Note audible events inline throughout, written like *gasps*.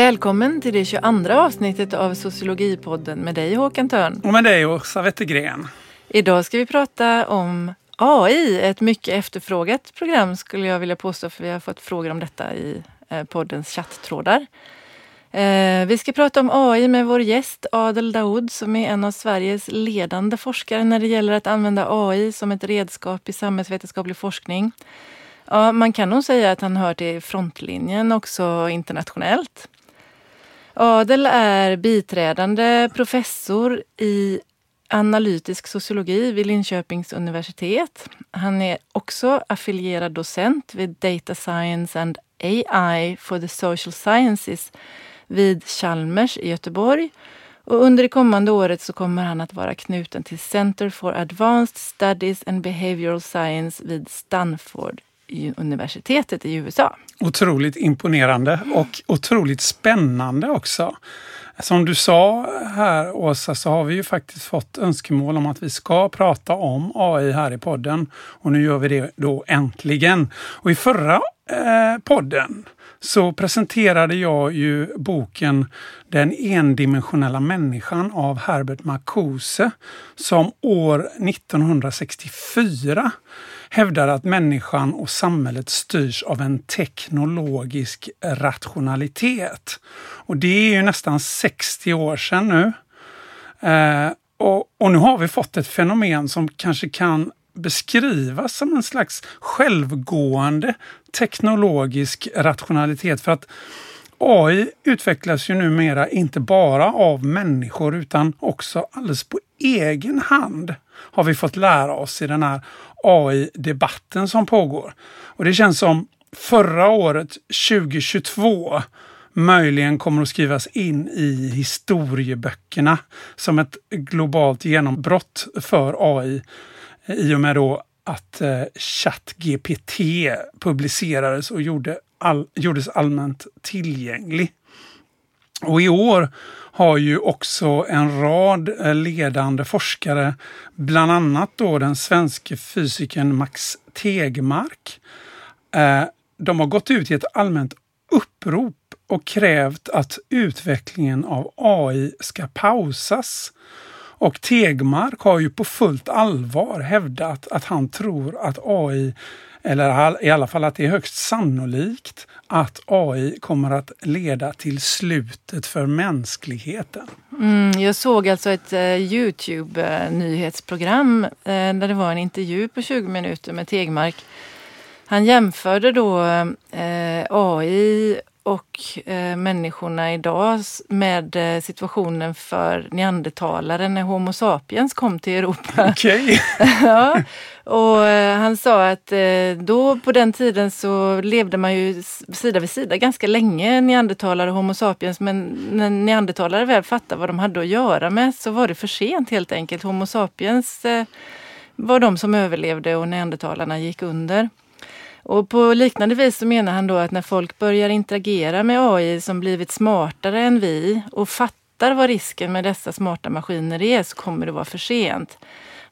Välkommen till det 22 avsnittet av Sociologipodden med dig Håkan Törn. Och med dig Åsa Wettergren. Idag ska vi prata om AI, ett mycket efterfrågat program skulle jag vilja påstå för vi har fått frågor om detta i eh, poddens chatttrådar. Eh, vi ska prata om AI med vår gäst Adel Daoud som är en av Sveriges ledande forskare när det gäller att använda AI som ett redskap i samhällsvetenskaplig forskning. Ja, man kan nog säga att han hör till frontlinjen också internationellt. Adel är biträdande professor i analytisk sociologi vid Linköpings universitet. Han är också affilierad docent vid Data Science and AI for the Social Sciences vid Chalmers i Göteborg. Och under det kommande året så kommer han att vara knuten till Center for Advanced Studies and Behavioral Science vid Stanford universitetet i USA. Otroligt imponerande och otroligt spännande också. Som du sa här Åsa så har vi ju faktiskt fått önskemål om att vi ska prata om AI här i podden. Och nu gör vi det då äntligen. Och i förra eh, podden så presenterade jag ju boken Den endimensionella människan av Herbert Marcuse som år 1964 hävdar att människan och samhället styrs av en teknologisk rationalitet. Och det är ju nästan 60 år sedan nu. Eh, och, och nu har vi fått ett fenomen som kanske kan beskrivas som en slags självgående teknologisk rationalitet. För att AI utvecklas ju numera inte bara av människor utan också alldeles på egen hand har vi fått lära oss i den här AI-debatten som pågår. Och det känns som förra året, 2022, möjligen kommer att skrivas in i historieböckerna som ett globalt genombrott för AI i och med då att eh, ChatGPT publicerades och gjorde all, gjordes allmänt tillgänglig. Och i år har ju också en rad eh, ledande forskare, bland annat då den svenske fysikern Max Tegmark. Eh, de har gått ut i ett allmänt upprop och krävt att utvecklingen av AI ska pausas. Och Tegmark har ju på fullt allvar hävdat att han tror att AI eller i alla fall att det är högst sannolikt att AI kommer att leda till slutet för mänskligheten. Mm, jag såg alltså ett uh, Youtube-nyhetsprogram uh, där det var en intervju på 20 minuter med Tegmark. Han jämförde då uh, AI och eh, människorna idag med eh, situationen för neandertalare när Homo sapiens kom till Europa. Okay. *laughs* ja, och eh, han sa att eh, då på den tiden så levde man ju sida vid sida ganska länge, neandertalare och Homo sapiens. Men när neandertalare väl fattade vad de hade att göra med så var det för sent helt enkelt. Homo sapiens eh, var de som överlevde och neandertalarna gick under. Och på liknande vis så menar han då att när folk börjar interagera med AI som blivit smartare än vi och fattar vad risken med dessa smarta maskiner är så kommer det vara för sent.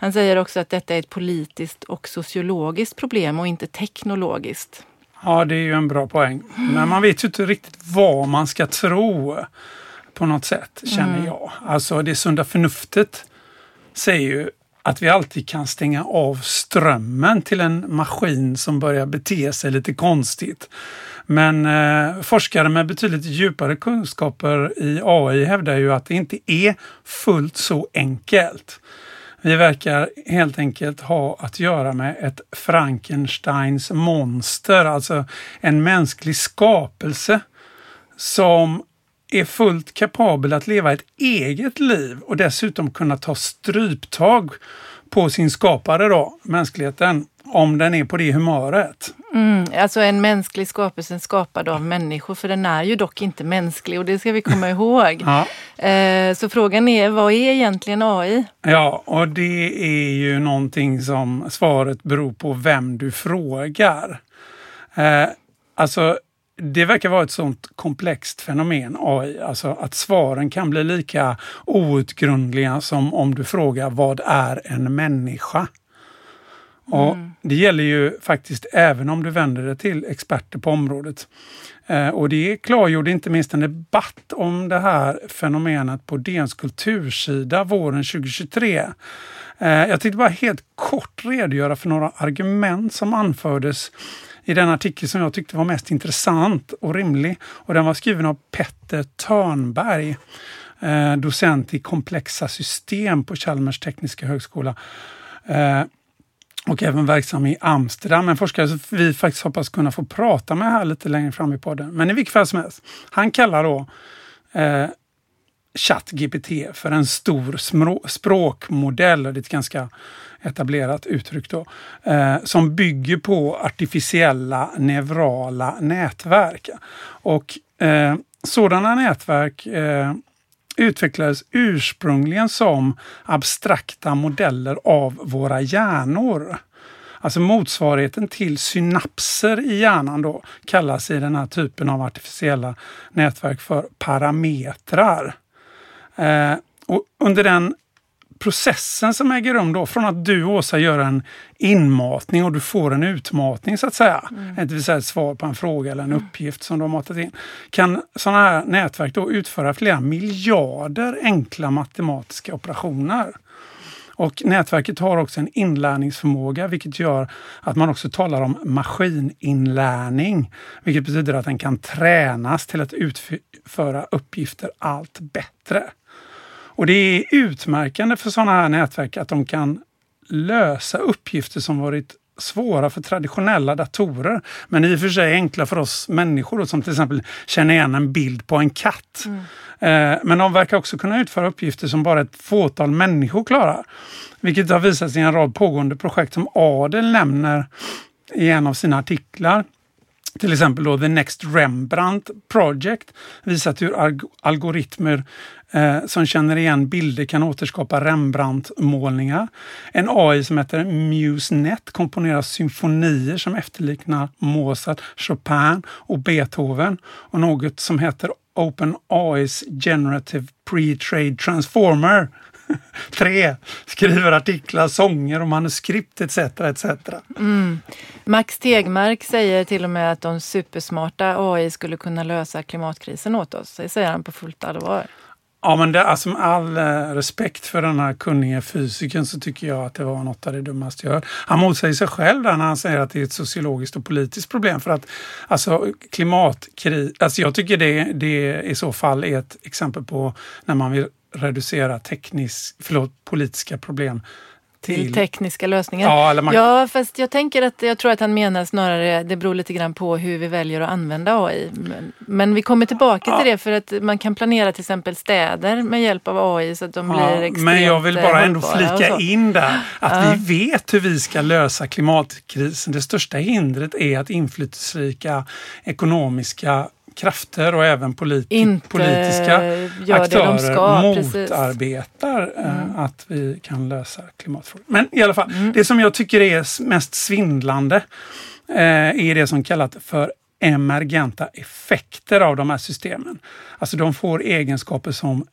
Han säger också att detta är ett politiskt och sociologiskt problem och inte teknologiskt. Ja, det är ju en bra poäng. Men man vet ju inte riktigt vad man ska tro på något sätt, känner mm. jag. Alltså det sunda förnuftet säger ju att vi alltid kan stänga av strömmen till en maskin som börjar bete sig lite konstigt. Men eh, forskare med betydligt djupare kunskaper i AI hävdar ju att det inte är fullt så enkelt. Vi verkar helt enkelt ha att göra med ett Frankensteins monster, alltså en mänsklig skapelse som är fullt kapabel att leva ett eget liv och dessutom kunna ta stryptag på sin skapare då, mänskligheten, om den är på det humöret. Mm, alltså en mänsklig skapelse skapad av människor, för den är ju dock inte mänsklig och det ska vi komma *laughs* ihåg. Ja. Eh, så frågan är, vad är egentligen AI? Ja, och det är ju någonting som svaret beror på vem du frågar. Eh, alltså det verkar vara ett sånt komplext fenomen AI, alltså att svaren kan bli lika outgrundliga som om du frågar vad är en människa? Och Det gäller ju faktiskt även om du vänder dig till experter på området. Eh, och det klargjorde inte minst en debatt om det här fenomenet på DNs kultursida våren 2023. Eh, jag tänkte bara helt kort redogöra för några argument som anfördes i den artikel som jag tyckte var mest intressant och rimlig. Och den var skriven av Petter Törnberg, eh, docent i komplexa system på Chalmers tekniska högskola och även verksam i Amsterdam. En forskare som vi faktiskt hoppas kunna få prata med här lite längre fram i podden. Men i vilket fall som helst. Han kallar då eh, ChatGPT för en stor språkmodell. Det är ett ganska etablerat uttryck då. Eh, som bygger på artificiella neurala nätverk. Och eh, sådana nätverk eh, utvecklades ursprungligen som abstrakta modeller av våra hjärnor. Alltså motsvarigheten till synapser i hjärnan då kallas i den här typen av artificiella nätverk för parametrar. Eh, och under den processen som äger rum då, från att du Åsa gör en inmatning och du får en utmatning så att säga, mm. det vill säga ett svar på en fråga eller en mm. uppgift som du har matat in, kan sådana här nätverk då utföra flera miljarder enkla matematiska operationer. Och nätverket har också en inlärningsförmåga vilket gör att man också talar om maskininlärning. Vilket betyder att den kan tränas till att utföra uppgifter allt bättre. Och det är utmärkande för sådana här nätverk att de kan lösa uppgifter som varit svåra för traditionella datorer, men i och för sig enkla för oss människor som till exempel känner igen en bild på en katt. Mm. Eh, men de verkar också kunna utföra uppgifter som bara ett fåtal människor klarar. Vilket har visat sig i en rad pågående projekt som Adel nämner i en av sina artiklar. Till exempel då The Next Rembrandt Project visat hur algoritmer eh, som känner igen bilder kan återskapa Rembrandt-målningar. En AI som heter MuseNet komponerar symfonier som efterliknar Mozart, Chopin och Beethoven. Och något som heter OpenAI's Generative Pre-Trade Transformer *laughs* 3. Skriver artiklar, sånger och manuskript etc. etc. Mm. Max Tegmark säger till och med att de supersmarta AI skulle kunna lösa klimatkrisen åt oss. Det säger han på fullt allvar. Ja, men det, alltså med all eh, respekt för den här kunniga fysikern så tycker jag att det var något av det dummaste jag hört. Han motsäger sig själv där när han säger att det är ett sociologiskt och politiskt problem. För att alltså klimatkris, alltså jag tycker det, det i så fall är ett exempel på när man vill reducera teknisk, förlåt, politiska problem till tekniska lösningar. Ja, man... ja, fast jag tänker att jag tror att han menar snarare, det beror lite grann på hur vi väljer att använda AI. Men, men vi kommer tillbaka ja. till det för att man kan planera till exempel städer med hjälp av AI så att de ja, blir extremt Men jag vill bara ändå flika in där att vi vet hur vi ska lösa klimatkrisen. Det största hindret är att inflytelserika ekonomiska krafter och även politi Inte politiska aktörer ska, motarbetar eh, mm. att vi kan lösa klimatfrågan. Men i alla fall, mm. det som jag tycker är mest svindlande eh, är det som kallas för emergenta effekter av de här systemen. Alltså de får egenskaper som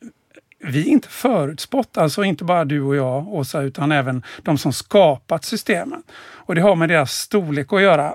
vi inte förutspått, alltså inte bara du och jag Åsa, utan även de som skapat systemen. Och det har med deras storlek att göra.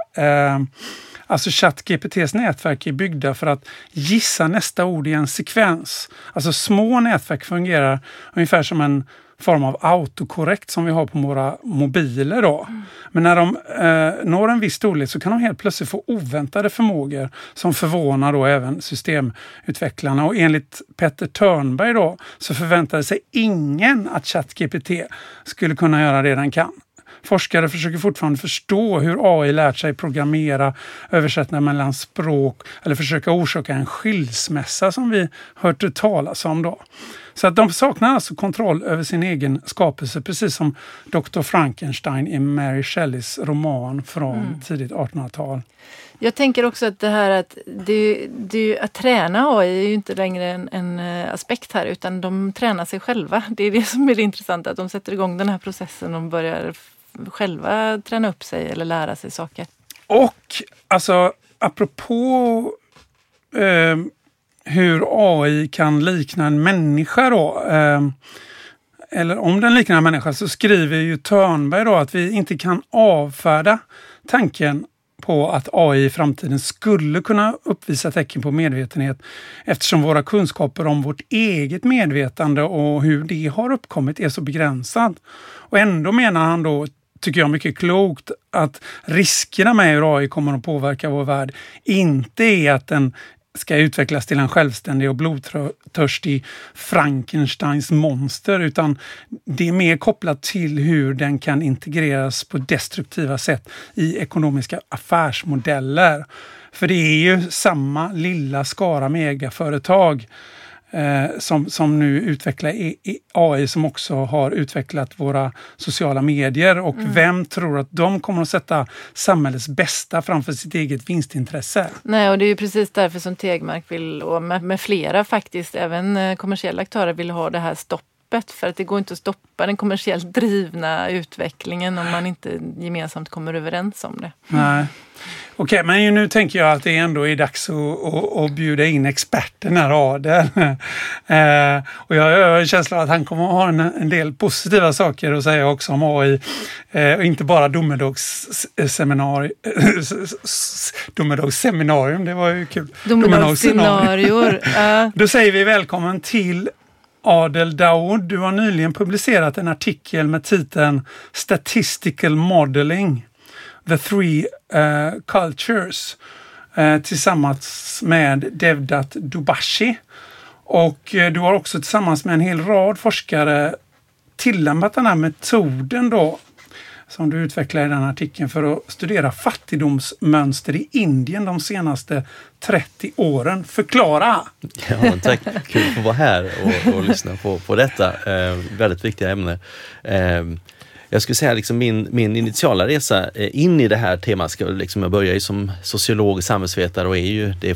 Alltså ChatGPTs nätverk är byggda för att gissa nästa ord i en sekvens. Alltså små nätverk fungerar ungefär som en form av autokorrekt som vi har på våra mobiler. Då. Mm. Men när de eh, når en viss storlek så kan de helt plötsligt få oväntade förmågor som förvånar då även systemutvecklarna. Och enligt Petter Törnberg då, så förväntade sig ingen att ChatGPT skulle kunna göra det den kan. Forskare försöker fortfarande förstå hur AI lärt sig programmera, översätta mellan språk eller försöka orsaka en skilsmässa som vi hört talas om. Då. Så att de saknar alltså kontroll över sin egen skapelse, precis som Dr. Frankenstein i Mary Shelleys roman från mm. tidigt 1800-tal. Jag tänker också att det här att, det, det, att träna AI är ju inte längre en, en, eh, aspekt här utan de tränar sig själva. Det är det som är det intressanta, att de sätter igång den här processen och börjar själva träna upp sig eller lära sig saker. Och alltså apropå eh, hur AI kan likna en människa då. Eh, eller om den liknar en människa, så skriver ju Törnberg då att vi inte kan avfärda tanken på att AI i framtiden skulle kunna uppvisa tecken på medvetenhet eftersom våra kunskaper om vårt eget medvetande och hur det har uppkommit är så begränsad. Och ändå menar han då tycker jag mycket klokt att riskerna med hur AI kommer att påverka vår värld inte är att den ska utvecklas till en självständig och blodtörstig Frankensteins monster utan det är mer kopplat till hur den kan integreras på destruktiva sätt i ekonomiska affärsmodeller. För det är ju samma lilla skara megaföretag eh, som, som nu utvecklar AI som också har utvecklat våra sociala medier. Och mm. vem tror att de kommer att sätta samhällets bästa framför sitt eget vinstintresse? Nej, och det är ju precis därför som Tegmark vill, och med, med flera faktiskt, även eh, kommersiella aktörer vill ha det här stoppet för att det går inte att stoppa den kommersiellt drivna utvecklingen om man inte gemensamt kommer överens om det. Nej. Okej, men nu tänker jag att det ändå är dags att, att, att bjuda in experten här, Adel. *laughs* eh, och jag har en känsla av att han kommer att ha en, en del positiva saker att säga också om AI. Eh, och inte bara *laughs* domedagsseminarium, det var ju kul. Domedagsscenarior. *laughs* Då säger vi välkommen till Adel Daoud, du har nyligen publicerat en artikel med titeln Statistical Modeling The Three uh, Cultures uh, tillsammans med Devdat Dubashi. Och uh, du har också tillsammans med en hel rad forskare tillämpat den här metoden då som du utvecklar i den artikeln för att studera fattigdomsmönster i Indien de senaste 30 åren. Förklara! Ja, tack! Kul att få vara här och, och lyssna på, på detta eh, väldigt viktiga ämne. Eh, jag skulle säga liksom min, min initiala resa eh, in i det här temat, liksom jag började ju som sociolog samhällsvetare och är ju det är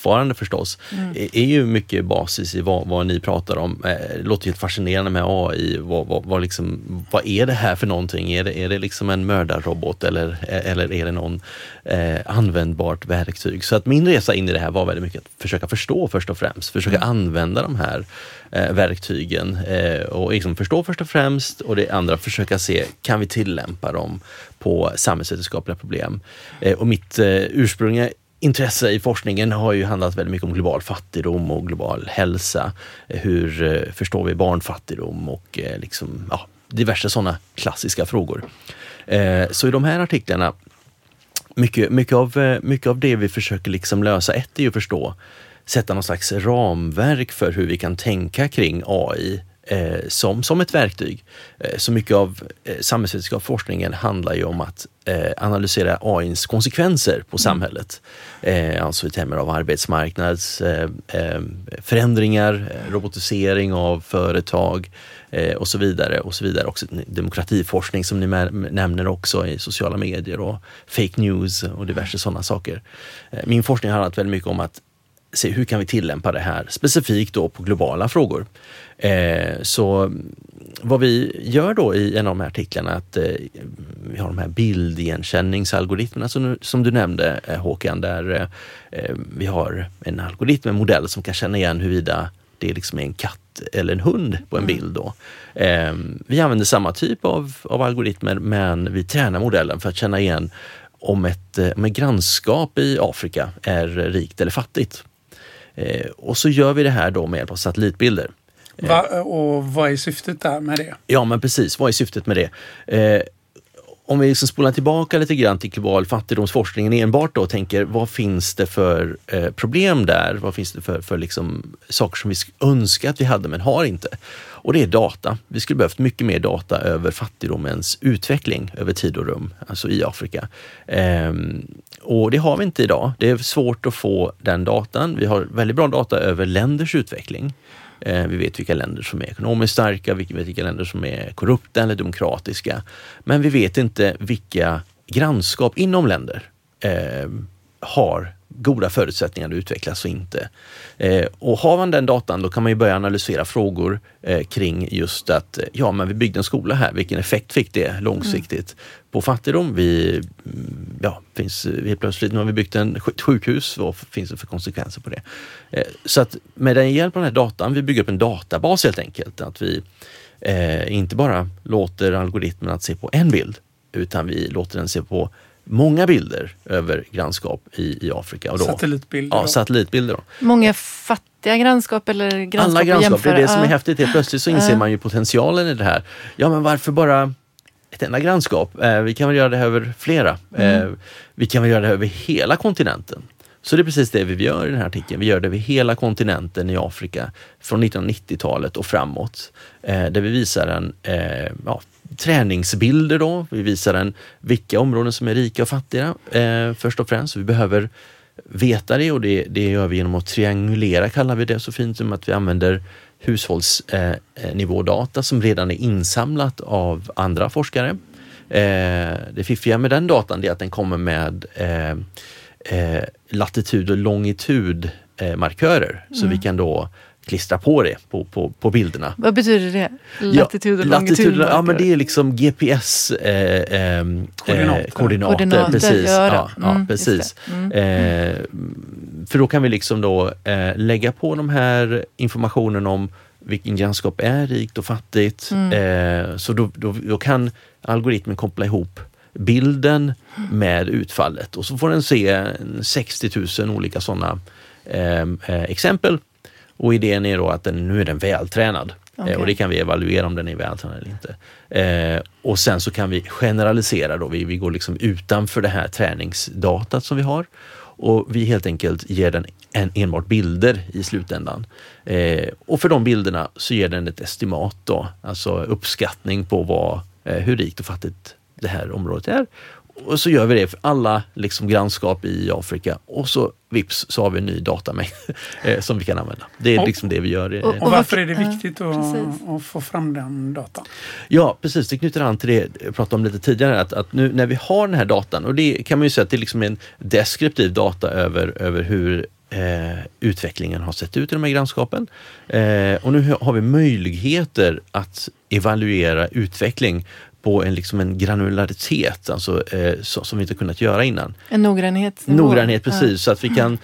fortfarande förstås, mm. är, är, ju mycket basis i vad, vad ni pratar om. Eh, det låter helt fascinerande med AI. Vad, vad, vad, liksom, vad är det här för någonting? Är det, är det liksom en mördarrobot eller, eller är det någon eh, användbart verktyg? Så att min resa in i det här var väldigt mycket att försöka förstå först och främst, försöka mm. använda de här eh, verktygen eh, och liksom förstå först och främst och det andra försöka se, kan vi tillämpa dem på samhällsvetenskapliga problem? Eh, och mitt eh, ursprungliga intresse i forskningen har ju handlat väldigt mycket om global fattigdom och global hälsa. Hur eh, förstår vi barnfattigdom och eh, liksom, ja, diverse sådana klassiska frågor. Eh, så i de här artiklarna, mycket, mycket, av, mycket av det vi försöker liksom lösa, ett är ju att förstå, sätta någon slags ramverk för hur vi kan tänka kring AI som, som ett verktyg. Eh, så mycket av eh, samhällsvetenskapsforskningen handlar ju om att eh, analysera AIns konsekvenser på mm. samhället. Eh, alltså i termer av arbetsmarknadsförändringar, eh, eh, robotisering av företag och så vidare. och så vidare. Också demokratiforskning som ni nämner också i sociala medier och fake news och diverse sådana saker. Min forskning har handlat väldigt mycket om att se hur kan vi tillämpa det här specifikt då på globala frågor. Eh, så vad vi gör då i en av de här artiklarna att eh, vi har de här bildigenkänningsalgoritmerna som, som du nämnde eh, Håkan, där eh, vi har en algoritm, en modell som kan känna igen huruvida det liksom är en katt eller en hund på en mm. bild. Då. Eh, vi använder samma typ av, av algoritmer men vi tränar modellen för att känna igen om ett, eh, om ett grannskap i Afrika är rikt eller fattigt. Eh, och så gör vi det här då med hjälp av satellitbilder. Va, och vad är syftet där med det? Ja men precis, vad är syftet med det? Eh, om vi liksom spolar tillbaka lite grann till global fattigdomsforskningen enbart då och tänker vad finns det för eh, problem där? Vad finns det för, för liksom, saker som vi önskar att vi hade men har inte? Och det är data. Vi skulle behövt mycket mer data över fattigdomens utveckling över tid och rum, alltså i Afrika. Ehm, och det har vi inte idag. Det är svårt att få den datan. Vi har väldigt bra data över länders utveckling. Eh, vi vet vilka länder som är ekonomiskt starka, vi vet vilka länder som är korrupta eller demokratiska. Men vi vet inte vilka grannskap inom länder eh, har goda förutsättningar att utvecklas och inte. Eh, och har man den datan då kan man ju börja analysera frågor eh, kring just att ja, men vi byggde en skola här. Vilken effekt fick det långsiktigt mm. på fattigdom? Vi, mm, ja, finns, helt plötsligt nu har vi byggt en, ett sjukhus. Vad finns det för konsekvenser på det? Eh, så att med den hjälp av den här datan, vi bygger upp en databas helt enkelt. Att vi eh, inte bara låter algoritmen att se på en bild utan vi låter den se på många bilder över grannskap i, i Afrika. Och då, satellitbilder. Ja, då. satellitbilder. Då. Många fattiga grannskap eller grannskap Alla att grannskap, det är det som är häftigt. Helt plötsligt så inser man ju potentialen i det här. Ja, men varför bara ett enda grannskap? Eh, vi kan väl göra det här över flera. Mm. Eh, vi kan väl göra det här över hela kontinenten. Så det är precis det vi gör i den här artikeln. Vi gör det över hela kontinenten i Afrika från 1990-talet och framåt. Eh, där vi visar en eh, ja, träningsbilder då. Vi visar en vilka områden som är rika och fattiga eh, först och främst. Vi behöver veta det och det, det gör vi genom att triangulera kallar vi det så fint som att vi använder hushållsnivådata som redan är insamlat av andra forskare. Eh, det fiffiga med den datan är att den kommer med eh, eh, latitud och longitud eh, markörer så vi kan då klistra på det på, på, på bilderna. Vad betyder det? Latitud och longitud? Ja, men det är liksom GPS eh, ehm, Koordinater. Eh, koordinater. Koordinater, precis. ja då. Ja, ja, Mm, precis. Mm. Eh, för då kan vi liksom då eh, lägga på de här informationen om vilken grannskap är rikt och fattigt. Mm. Eh, så då, då, då kan algoritmen koppla ihop bilden med utfallet och så får den se en 60 000 olika sådana eh, eh, exempel. Och idén är då att den, nu är den vältränad. Eh, och det kan vi evaluera om den är vältränad eller inte. Eh, och sen så kan vi generalisera då, vi, vi går liksom utanför det här träningsdatat som vi har. Och vi helt enkelt ger den en, enbart bilder i slutändan. Eh, och för de bilderna så ger den ett estimat då, alltså uppskattning på vad, eh, hur rikt och fattigt det här området är. Och så gör vi det för alla liksom grannskap i Afrika och så vips så har vi en ny datamängd *laughs* eh, som vi kan använda. Det är liksom det vi gör. och- Och varför är det Ja, viktigt att, att få fram den datan? Ja, precis. Det knyter an till det jag pratade om lite tidigare. Att, att nu när vi har den här datan, och det kan man ju säga att det är liksom en deskriptiv data över, över hur eh, utvecklingen har sett ut i de här grannskapen. Eh, och nu har vi möjligheter att evaluera utveckling på en, liksom en granularitet, alltså, eh, så, som vi inte kunnat göra innan. En noggrannhetsnivå? Noggrannhet, precis. Så att vi *laughs* kan,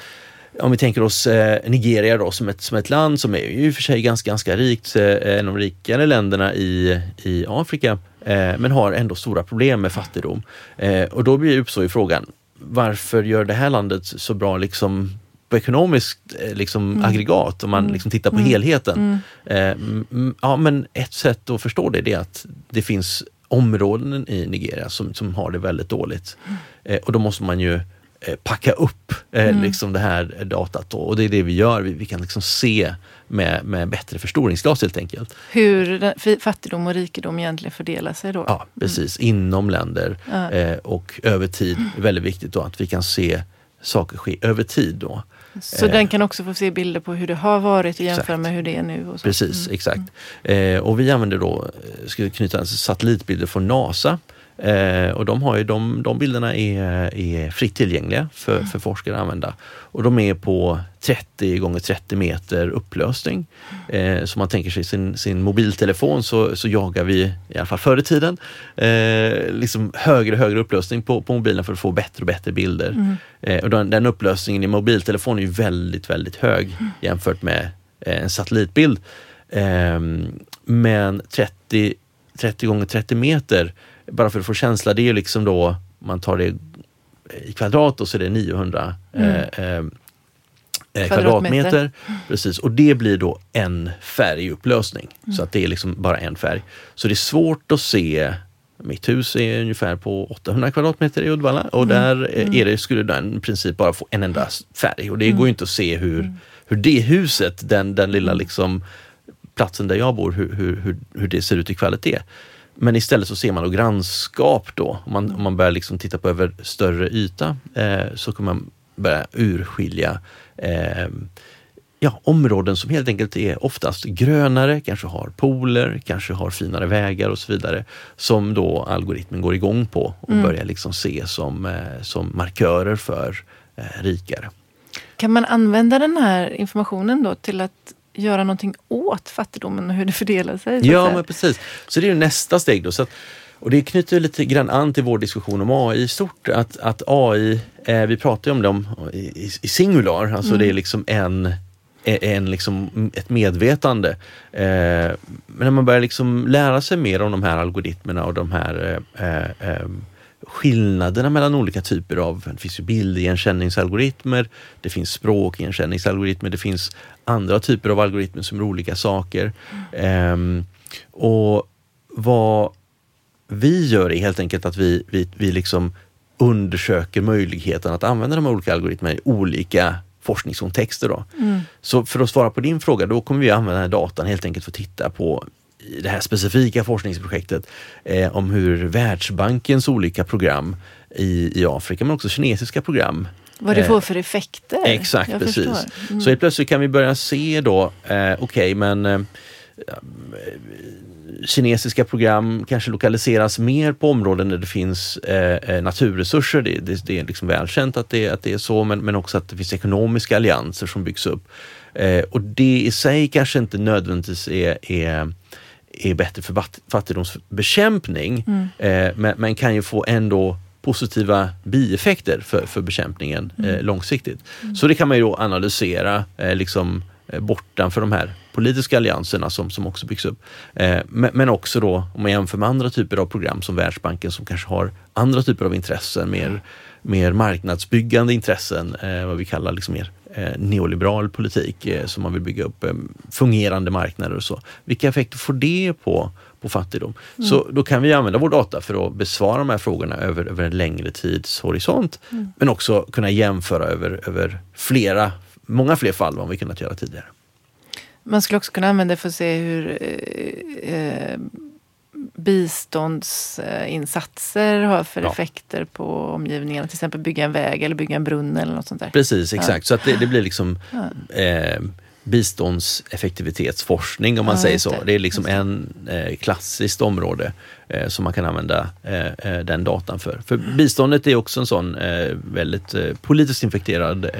om vi tänker oss eh, Nigeria då som ett, som ett land som är ju i och för sig ganska, ganska rikt, eh, en av de rikare länderna i, i Afrika, eh, men har ändå stora problem med fattigdom. Eh, och då blir uppstår ju frågan, varför gör det här landet så bra liksom på ekonomiskt eh, liksom, aggregat om man liksom tittar på helheten. Eh, mm, ja, men ett sätt att förstå det är att det finns områden i Nigeria som, som har det väldigt dåligt. Eh, och då måste man ju eh, packa upp eh, liksom det här datat då. och det är det vi gör. Vi, vi kan liksom se med, med bättre förstoringsglas helt enkelt. Hur fattigdom och rikedom egentligen fördelar sig då? Ja, precis. Inom länder Ja. och över tid. Väldigt viktigt då att vi kan se saker ske över tid då. Så Eh. den kan också få se bilder på hur det har varit och jämföra med hur det är nu? Precis, exakt. Eh, och vi använder då, eh, ska knyta satellitbilder från NASA. Eh, och de, har ju, de, de bilderna är, är fritt tillgängliga för, för forskare att använda. Och de är på 30 gånger 30 meter upplösning. Eh, så man tänker sig sin, sin mobiltelefon så, så jagar vi, i alla fall förr i tiden, eh, liksom högre och högre upplösning på, på mobilen för att få bättre och bättre bilder. Eh, och den, den upplösningen i mobiltelefon är ju väldigt, väldigt hög jämfört med eh, en satellitbild. Ehm, men 30, 30 gånger 30 meter, bara för att få känsla, det är ju liksom då, man tar det i kvadrat och så är det 900 eh, eh, eh, Kvadratmeter. Precis, och det blir då en färgupplösning. Så att det är liksom bara en färg. Så det är svårt att se mitt hus är ungefär på 800 kvadratmeter i Uddevalla och där är det, skulle den i princip bara få en enda färg. Och det går ju inte att se hur, hur det huset, den, den lilla liksom platsen där jag bor, hur, hur, hur, hur det ser ut i kvalitet. Men istället så ser man då grannskap då. Om man, om man börjar liksom titta på över större yta eh, så kommer man börja urskilja eh, ja, områden som helt enkelt är oftast grönare, kanske har pooler, kanske har finare vägar och så vidare. Som då algoritmen går igång på och börjar liksom se som, eh, som markörer för eh, rikare. Kan man använda den här informationen då till att göra någonting åt fattigdomen och hur det fördelar sig? Ja, men precis. Så det är ju nästa steg då. Så att, och det knyter lite grann an till vår diskussion om AI i stort. Att, att AI, eh, vi pratar ju om dem i, i, singular, alltså det är liksom en en, liksom, ett medvetande. Eh, men när man börjar liksom lära sig mer om de här algoritmerna och de här eh, eh, skillnaderna mellan olika typer av, det finns ju bildigenkänningsalgoritmer, det finns språkigenkänningsalgoritmer, det finns andra typer av algoritmer som är olika saker. Mm. och vad vi gör är helt enkelt att vi, vi, vi liksom undersöker möjligheten att använda de olika algoritmerna i olika forskningskontexter. Då. Mm. Så för att svara på din fråga, då kommer vi använda den här datan helt enkelt för att titta på det här specifika forskningsprojektet eh, om hur Världsbankens olika program i, i Afrika, men också kinesiska program vad det får för effekter. Exakt, Jag precis. Mm. Så helt plötsligt kan vi börja se då, eh, okej okay, men eh, kinesiska program kanske lokaliseras mer på områden där det finns eh, eh, naturresurser. Det, det, det, är liksom välkänt att det, att det är så, men, men också att det finns ekonomiska allianser som byggs upp. Eh, och det i sig kanske inte nödvändigtvis är, är är bättre för fattigdomsbekämpning mm. eh, men, men, kan ju få ändå positiva bieffekter för, för bekämpningen mm. eh, långsiktigt. Mm. Så det kan man ju då analysera eh, liksom, eh, bortanför de här politiska allianserna som, som också byggs upp. Eh, men, men, också då om man jämför med andra typer av program som Världsbanken som kanske har andra typer av intressen, mer, mer marknadsbyggande intressen, eh, vad vi kallar liksom mer eh, neoliberal politik eh, som man vill bygga upp, eh, fungerande marknader och så. Vilka effekter får det på, på fattigdom? Mm. Så då kan vi använda vår data för att besvara de här frågorna över, över en längre tidshorisont. Mm. Men också kunna jämföra över, över flera, många fler fall än vad vi kunnat göra tidigare. Man skulle också kunna använda det för att se hur eh, eh biståndsinsatser har för ja. effekter på omgivningen. Till exempel bygga en väg eller bygga en brunn eller något sånt där. Precis, exakt. Ja. Så att det, det blir liksom ja. eh, biståndseffektivitetsforskning om man säger så. Det. det. är liksom en eh, klassiskt område eh, som man kan använda eh, eh den datan för. För biståndet är också en sån eh, väldigt eh, politiskt infekterad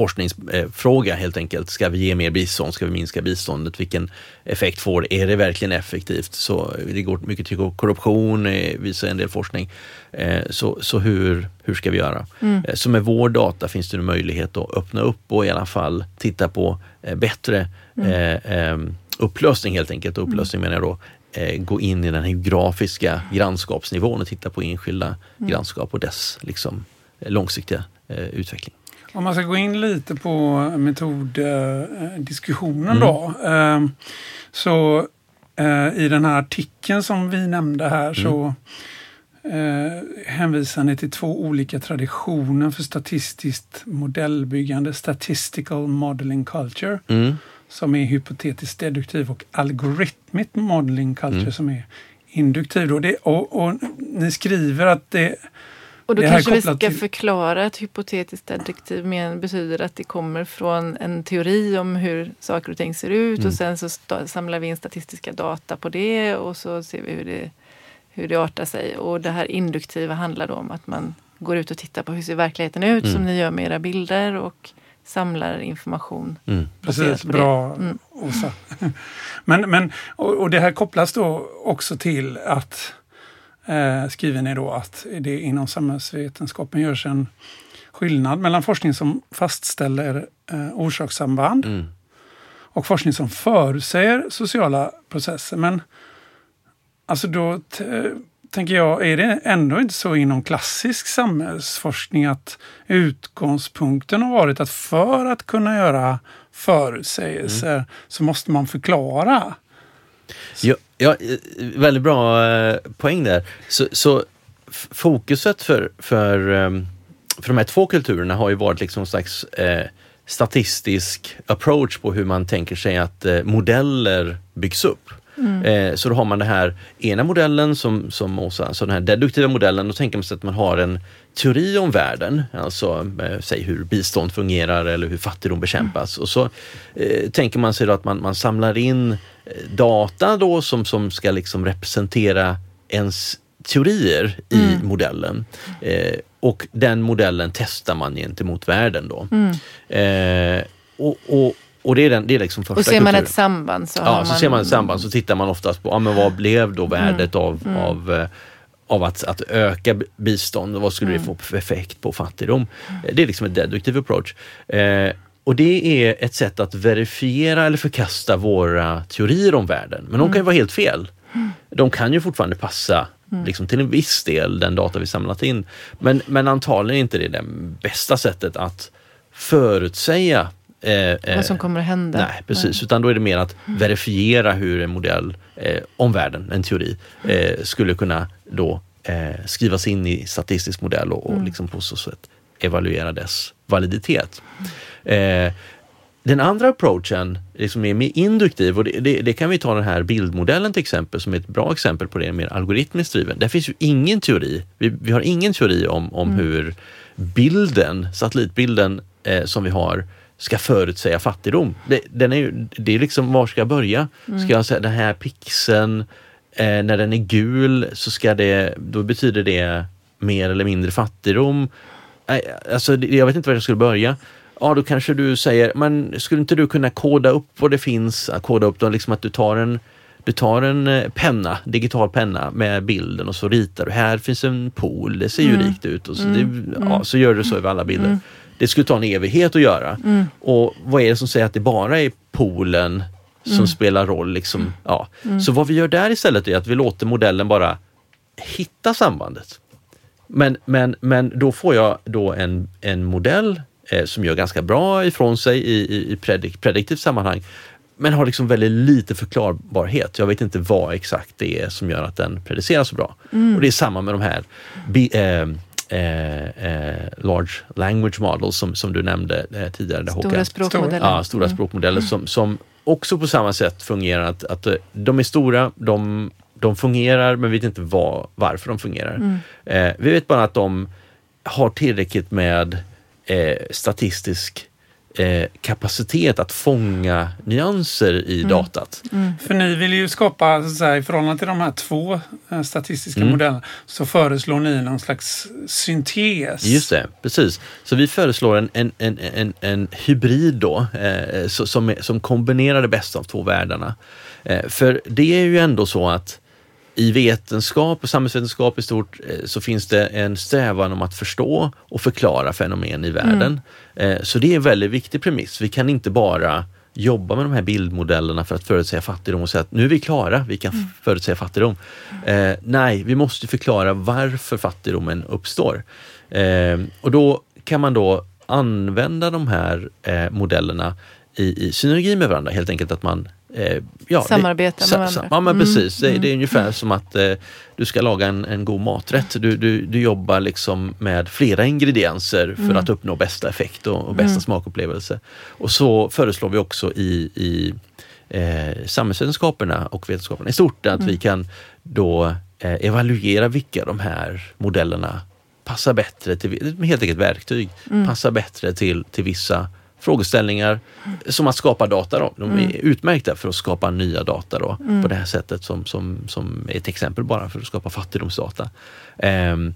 forskningsfråga helt enkelt. Ska vi ge mer bistånd? Ska vi minska biståndet? Vilken effekt får det? Är det verkligen effektivt? Så det går mycket till korruption, eh, visar en del forskning. Eh, så, så hur, hur ska vi göra? Mm. Eh, så med vår data finns det en möjlighet att öppna upp och i alla fall titta på bättre mm. upplösning helt enkelt. Upplösning mm. menar jag då gå in i den här grafiska grannskapsnivån och titta på enskilda mm. grannskap och dess liksom, långsiktiga utveckling. Om man ska gå in lite på metoddiskussionen mm. då. Ehm, så eh, i den här artikeln som vi nämnde här mm. så eh, hänvisar ni till två olika traditioner för statistiskt modellbyggande. Statistical Modeling Culture mm. som är hypotetiskt deduktiv och Algorithmic Modeling Culture mm. som är induktiv. Då. Det, och, och, ni skriver att det och då kanske vi ska till... förklara att hypotetiskt men betyder att det kommer från en teori om hur saker och ting ser ut mm. och sen så samlar vi in statistiska data på det och så ser vi hur det, hur det artar sig. Och det här induktiva handlar då om att man går ut och tittar på hur ser verkligheten ut mm. som ni gör med era bilder och samlar information. Mm. Precis, bra mm. Åsa. *laughs* men, men, och, och det här kopplas då också till att eh, skriver ni då att det inom samhällsvetenskapen görs en skillnad mellan forskning som fastställer eh, orsakssamband mm. och forskning som förutsäger sociala processer. Men alltså då tänker jag, är det ändå inte så inom klassisk samhällsforskning att utgångspunkten har varit att för att kunna göra förutsägelser mm. så måste man förklara. Ja, Ja, eh, väldigt bra eh, poäng där. Så, så fokuset för, för, ehm, för de här två kulturerna har ju varit liksom en slags eh, statistisk approach på hur man tänker sig att eh, modeller byggs upp. Mm. Eh, så då har man den här ena modellen som, som Åsa, alltså den här deduktiva modellen, då tänker man sig att man har en teori om världen, alltså eh, säg hur bistånd fungerar eller hur fattigdom bekämpas. Mm. Och så eh, tänker man sig att man, man samlar in eh, data då som, som ska liksom representera ens teorier i mm. modellen. Eh, och den modellen testar man gentemot världen då. Mm. Eh, och, och, och det är, den, det är liksom första Och ser man kulturen. ett samband så Ja, så man... ser man ett samband så tittar man oftast på, ja men vad blev då värdet mm. av, mm. av av att, att öka bistånd och vad skulle det få för effekt på fattigdom. Det är liksom en deduktiv approach. Eh, och det är ett sätt att verifiera eller förkasta våra teorier om världen. Men de kan ju vara helt fel. De kan ju fortfarande passa liksom, till en viss del, den data vi samlat in. Men, men antagligen inte det det bästa sättet att förutsäga Eh, Vad som kommer att hända. Nej, precis. Nej. Utan då är det mer att verifiera hur en modell eh, om världen, en teori, eh, skulle kunna då eh, skrivas in i statistisk modell och, och mm. liksom på så sätt evaluera dess validitet. Eh, den andra approachen liksom är mer induktiv och det, det, det, kan vi ta den här bildmodellen till exempel som är ett bra exempel på det, mer algoritmiskt driven. Där finns ju ingen teori. Vi, vi har ingen teori om, om mm. hur bilden, satellitbilden eh, som vi har ska förutsäga fattigdom. Det, den är ju, det är liksom, var ska jag börja? Mm. Ska jag säga den här pixeln, eh, när den är gul så ska det, då betyder det mer eller mindre fattigdom. Eh, alltså, jag vet inte var jag skulle börja. Ja, då kanske du säger, men skulle inte du kunna koda upp vad det finns? Koda upp då, liksom att du tar en du tar en eh, penna, digital penna med bilden och så ritar du. Här finns en pool, det ser ju mm. rikt ut. Och så, mm. det, ja, så gör du så över alla bilder. Mm. Det skulle ta en evighet att göra. Mm. Och vad är det som säger att det bara är poolen som mm. spelar roll? Liksom, ja. Mm. Så vad vi gör där istället är att vi låter modellen bara hitta sambandet. Men, men, men då får jag då en, en modell eh, som gör ganska bra ifrån sig i, i, i predik, prediktivt sammanhang men har liksom väldigt lite förklarbarhet. Jag vet inte vad exakt det är som gör att den predicerar så bra. Mm. Och det är samma med de här eh, eh, eh, large language models som, som du nämnde eh, tidigare. Stora Håkan. språkmodeller. Ja, stora mm. språkmodeller som, som också på samma sätt fungerar att, att eh, de är stora, de, de fungerar men vi vet inte var, varför de fungerar. Mm. Eh, vi vet bara att de har tillräckligt med eh, statistisk eh, kapacitet att fånga nyanser i mm. datat. Mm. För ni vill ju skapa, så här, i förhållande till de här två eh, statistiska mm. modellerna, så föreslår ni någon slags syntes. Just det, precis. Så vi föreslår en, en, en, en, en hybrid då, eh, som, som kombinerar det bästa av två världarna. Eh, för det är ju ändå så att i vetenskap och samhällsvetenskap i stort eh, så finns det en strävan om att förstå och förklara fenomen i världen. Mm. Så det är en väldigt viktig premiss. Vi kan inte bara jobba med de här bildmodellerna för att förutsäga fattigdom och säga att nu är vi klara, vi kan mm. förutsäga fattigdom. Eh, nej, vi måste förklara varför fattigdomen uppstår. Eh, och då kan man då använda de här eh, modellerna i, i synergi med varandra, helt enkelt att man Eh, ja, Samarbeta med varandra. Ja men mm. precis, det, det, är ungefär som att eh, du ska laga en, en god maträtt. Du, du, du jobbar liksom med flera ingredienser för mm. att uppnå bästa effekt och, och bästa mm. smakupplevelse. Och så föreslår vi också i, i eh, samhällsvetenskaperna och vetenskaperna i stort att vi mm. kan då eh, evaluera vilka de här modellerna passar bättre till, helt enkelt verktyg, mm. passar bättre till, till vissa frågeställningar som att skapa data. Då. De är mm. utmärkta för att skapa nya data då, mm. på det här sättet som, som, som ett exempel bara för att skapa fattigdomsdata. Um,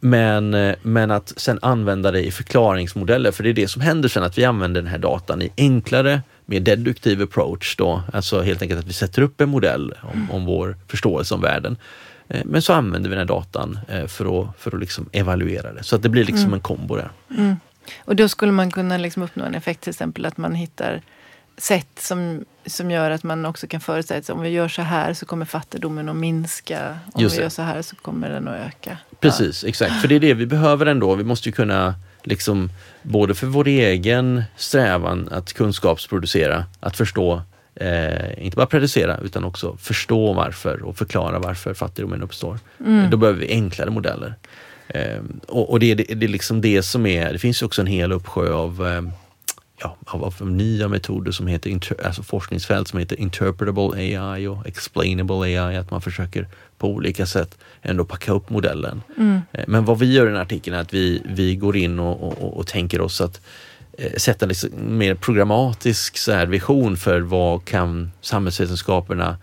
men, men att sen använda det i förklaringsmodeller, för det är det som händer sen att vi använder den här datan i enklare, mer deduktiv approach då, alltså helt enkelt att vi sätter upp en modell om, om vår förståelse om världen. Eh, men så använder vi den här datan eh, för att, för att liksom evaluera det, så att det blir liksom mm. en kombo där. Mm. Och då skulle man kunna liksom uppnå en effekt, till exempel att man hittar sätt som, som gör att man också kan förutsäga att om vi gör så här så kommer fattigdomen att minska. Om Just vi gör så här så kommer den att öka. Precis, ja. exakt. För det är det vi behöver ändå. Vi måste ju kunna, liksom, både för vår egen strävan att kunskapsproducera, att förstå Eh, inte bara predicera utan också förstå varför och förklara varför fattigdomen uppstår. Mm. Då behöver vi enklare modeller. Eh, och, och det, det, det, är liksom det som är, det finns också en hel uppsjö av, eh, ja, av, av, nya metoder som heter, inter, alltså forskningsfält som heter interpretable AI och explainable AI, att man försöker på olika sätt ändå packa upp modellen. Mm. Eh, men vad vi gör i den här artikeln är att vi, vi går in och, och, och tänker oss att eh, sätta liksom mer programmatisk så här vision för vad kan samhällsvetenskaperna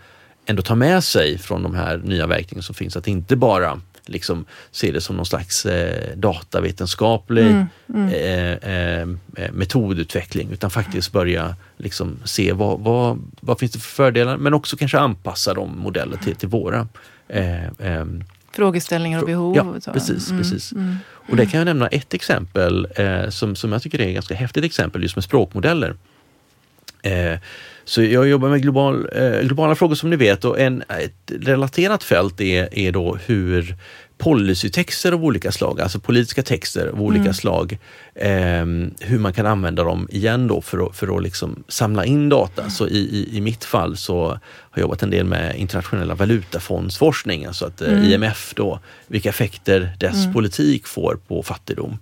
ändå ta med sig från de här nya verktygen som finns. Att inte bara liksom se det som någon slags eh, datavetenskaplig mm, mm. Eh, eh, eh, metodutveckling utan faktiskt börja liksom se vad, vad, vad finns det för fördelar men också kanske anpassa de modeller till, till våra. Eh, eh, Frågeställningar och behov. Ja, och precis. Mm, precis. mm. Och där kan jag nämna ett exempel eh, som, som jag tycker är ett ganska häftigt exempel just med språkmodeller. Eh, så jag jobbar med global, eh, globala frågor som ni vet och en, ett relaterat fält är, är då hur policytexter av olika slag, alltså politiska texter av olika Mm. slag, eh, hur man kan använda dem igen då för att, för att liksom samla in data. Så i, i, i mitt fall så har jobbat en del med internationella valutafondsforskning, alltså att eh, Mm. IMF då, vilka effekter dess Mm. politik får på fattigdom.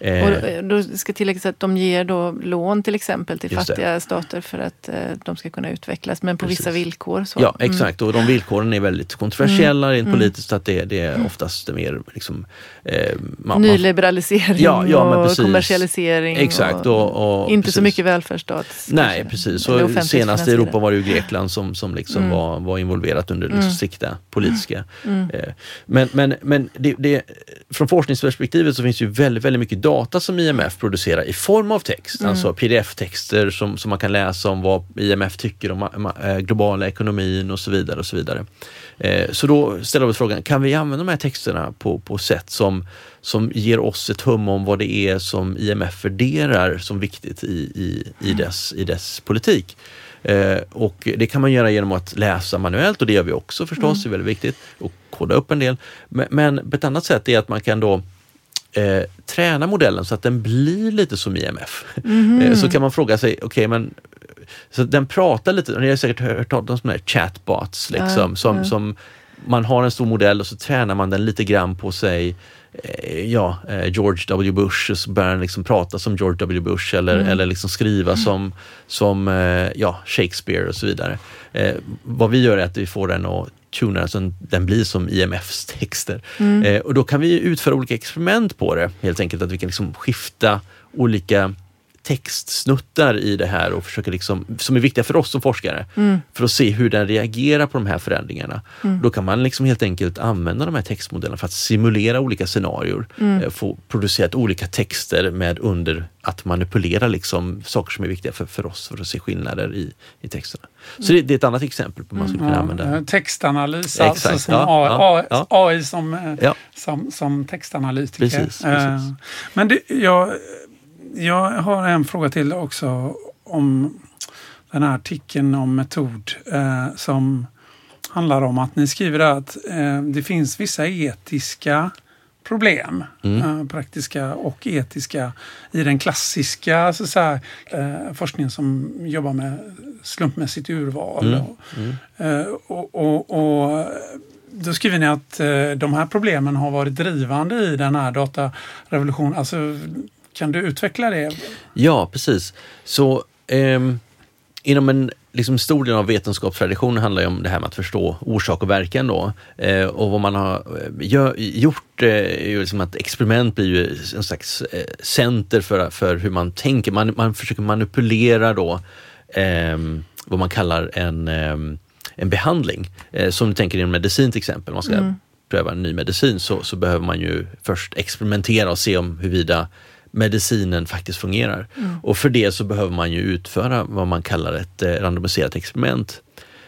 Eh, Och då ska tilläggas att de ger då lån till exempel till Just det. fattiga stater för att eh, de ska kunna utvecklas, men på Precis. vissa villkor. Så. Ja, Mm. exakt. Och de villkoren är väldigt kontroversiella rent Mm. politiskt. Att det, det är oftast mer liksom, eh, man, Nyliberalisering Ja, ja, och kommersialisering. Exakt. och, Och, och, inte precis. så mycket välfärdsstat. Nej, precis. Senast i. Europa var det ju Grekland som, som liksom Mm. var, var involverat under Mm. liksom strikta politiska. Mm. Eh, Men, men, men det, det, från forskningsperspektivet så finns ju väldigt, väldigt mycket data som IMF producerar i form av text. Mm. Alltså pdf-texter som, som man kan läsa om vad IMF tycker om ma- eh, globala ekonomin och så vidare. och Så vidare. Eh, Så då ställer vi frågan, kan vi använda de här texterna på, på sätt som, som ger oss ett hum om vad det är som IMF värderar som viktigt i, i, i, dess, i dess politik? Eh, och det kan man göra genom att läsa manuellt och det gör vi också förstås, det är väldigt viktigt. Och koda upp en del. Men, men ett annat sätt är att man kan då eh, träna modellen så att den blir lite som IMF. Mhm. Eh, så kan man fråga sig, okej men så den pratar lite, ni har säkert hört talas om sådana här chatbots liksom, Ja, som, som man har en stor modell och så tränar man den lite grann på sig ja, eh, George W Bush så börjar den liksom prata som George W Bush eller, Mm. eller liksom skriva som, som eh, ja, Shakespeare och så vidare. Eh, vad vi gör är att vi får den att tuna så den- den blir som IMFs texter. Mm. Eh, och då kan vi utföra olika experiment på det, helt enkelt att vi kan liksom skifta olika textsnuttar i det här och försöka liksom, som är viktiga för oss som forskare, Mm. för att se hur den reagerar på de här förändringarna. Mm. Då kan man liksom helt enkelt använda de här textmodellerna för att simulera olika scenarier, Mm. eh, få producerat olika texter med under att manipulera liksom saker som är viktiga för, för oss för att se skillnader i, i texterna. Så det, det är ett annat exempel på hur man skulle kunna använda. Mm. Ja, textanalys, Exakt, alltså som ja, AI, ja, AI som, eh, Ja. som, som textanalytiker. Precis, Eh, precis. Men det, jag, jag har en fråga till också om den här artikeln om metod eh, som handlar om att ni skriver att eh, det finns vissa etiska problem, Mm. eh, praktiska och etiska, i den klassiska så att säga, eh, forskningen som jobbar med slumpmässigt urval. Mm. Och, Mm. Eh, och, och, och då skriver ni att eh, de här problemen har varit drivande i den här datarevolutionen. Alltså, kan du utveckla det? Ja, precis. Så ehm, inom en liksom, stor del av vetenskapstraditionen handlar om det här med att förstå orsak och verkan. Då. Eh, och vad man har eh, gör, gjort eh, är liksom att experiment blir ju en slags eh, center för, för hur man tänker. Man, man försöker manipulera då ehm, vad man kallar en, ehm, en behandling. Eh, som du tänker inom medicin till exempel. Man ska Mm. pröva en ny medicin så, så behöver man ju först experimentera och se om huruvida medicinen faktiskt fungerar. Mm. Och för det så behöver man ju utföra vad man kallar ett eh, randomiserat experiment.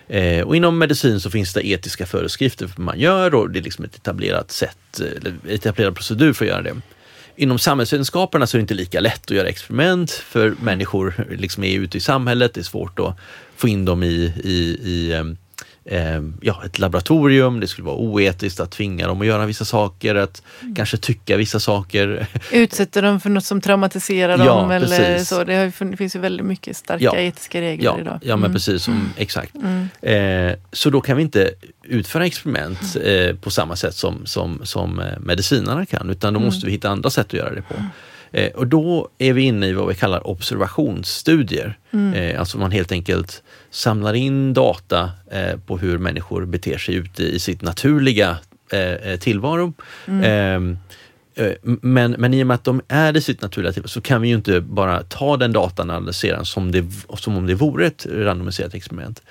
Eh, och inom medicin så finns det etiska föreskrifter för vad man gör och det är liksom ett etablerat sätt, eh, eller etablerad procedur för att göra det. Inom samhällsvetenskaperna så är det inte lika lätt att göra experiment för människor liksom är ute i samhället, det är svårt att få in dem i, i, i ehm, ja, ett laboratorium, det skulle vara oetiskt att tvinga dem att göra vissa saker, att kanske tycka vissa saker. *laughs* Utsätter dem för något som traumatiserar Ja, dem eller precis. så. Det har, finns ju väldigt mycket starka Ja. etiska regler Ja, idag. ja men Mm. precis, som, exakt. Mm. Eh, så då kan vi inte utföra experiment eh, på samma sätt som, som, som eh, medicinarna kan, utan då Mm. måste vi hitta andra sätt att göra det på. Eh, och då är vi inne i vad vi kallar observationsstudier. Mm. Eh, alltså man helt enkelt samlar in data eh, på hur människor beter sig ute i sitt naturliga eh, eh, tillvaro. Mm. Ehm, eh, men, men i och med att de är i sitt naturliga tillvaro så kan vi ju inte bara ta den datan och analysera den som, det, som om det vore ett randomiserat experiment.